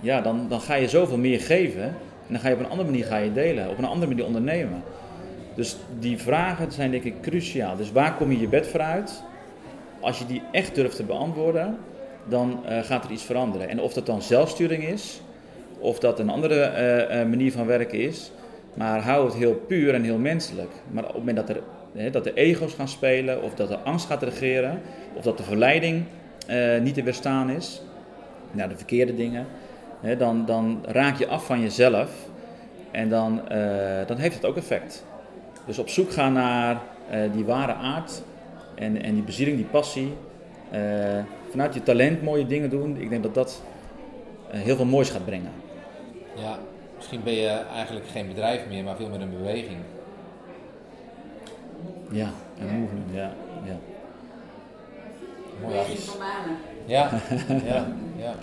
ja, dan, dan ga je zoveel meer geven. En dan ga je op een andere manier ga je delen, op een andere manier ondernemen. Dus die vragen zijn denk ik cruciaal. Dus waar kom je je bed voor uit? Als je die echt durft te beantwoorden, dan uh, gaat er iets veranderen. En of dat dan zelfsturing is, of dat een andere uh, uh, manier van werken is, maar hou het heel puur en heel menselijk. Maar op het moment dat, er, hè, dat de ego's gaan spelen, of dat de angst gaat regeren, of dat de verleiding uh, niet te weerstaan is, naar de verkeerde dingen, hè, dan, dan raak je af van jezelf en dan, dan heeft het ook effect. Dus op zoek gaan naar die ware aard en, en die bezieling, die passie. vanuit je talent mooie dingen doen, ik denk dat dat heel veel moois gaat brengen. Ja, misschien ben je eigenlijk geen bedrijf meer, maar veel meer een beweging. Ja, een movement, ja. ja. Mooi Ja, ja, ja.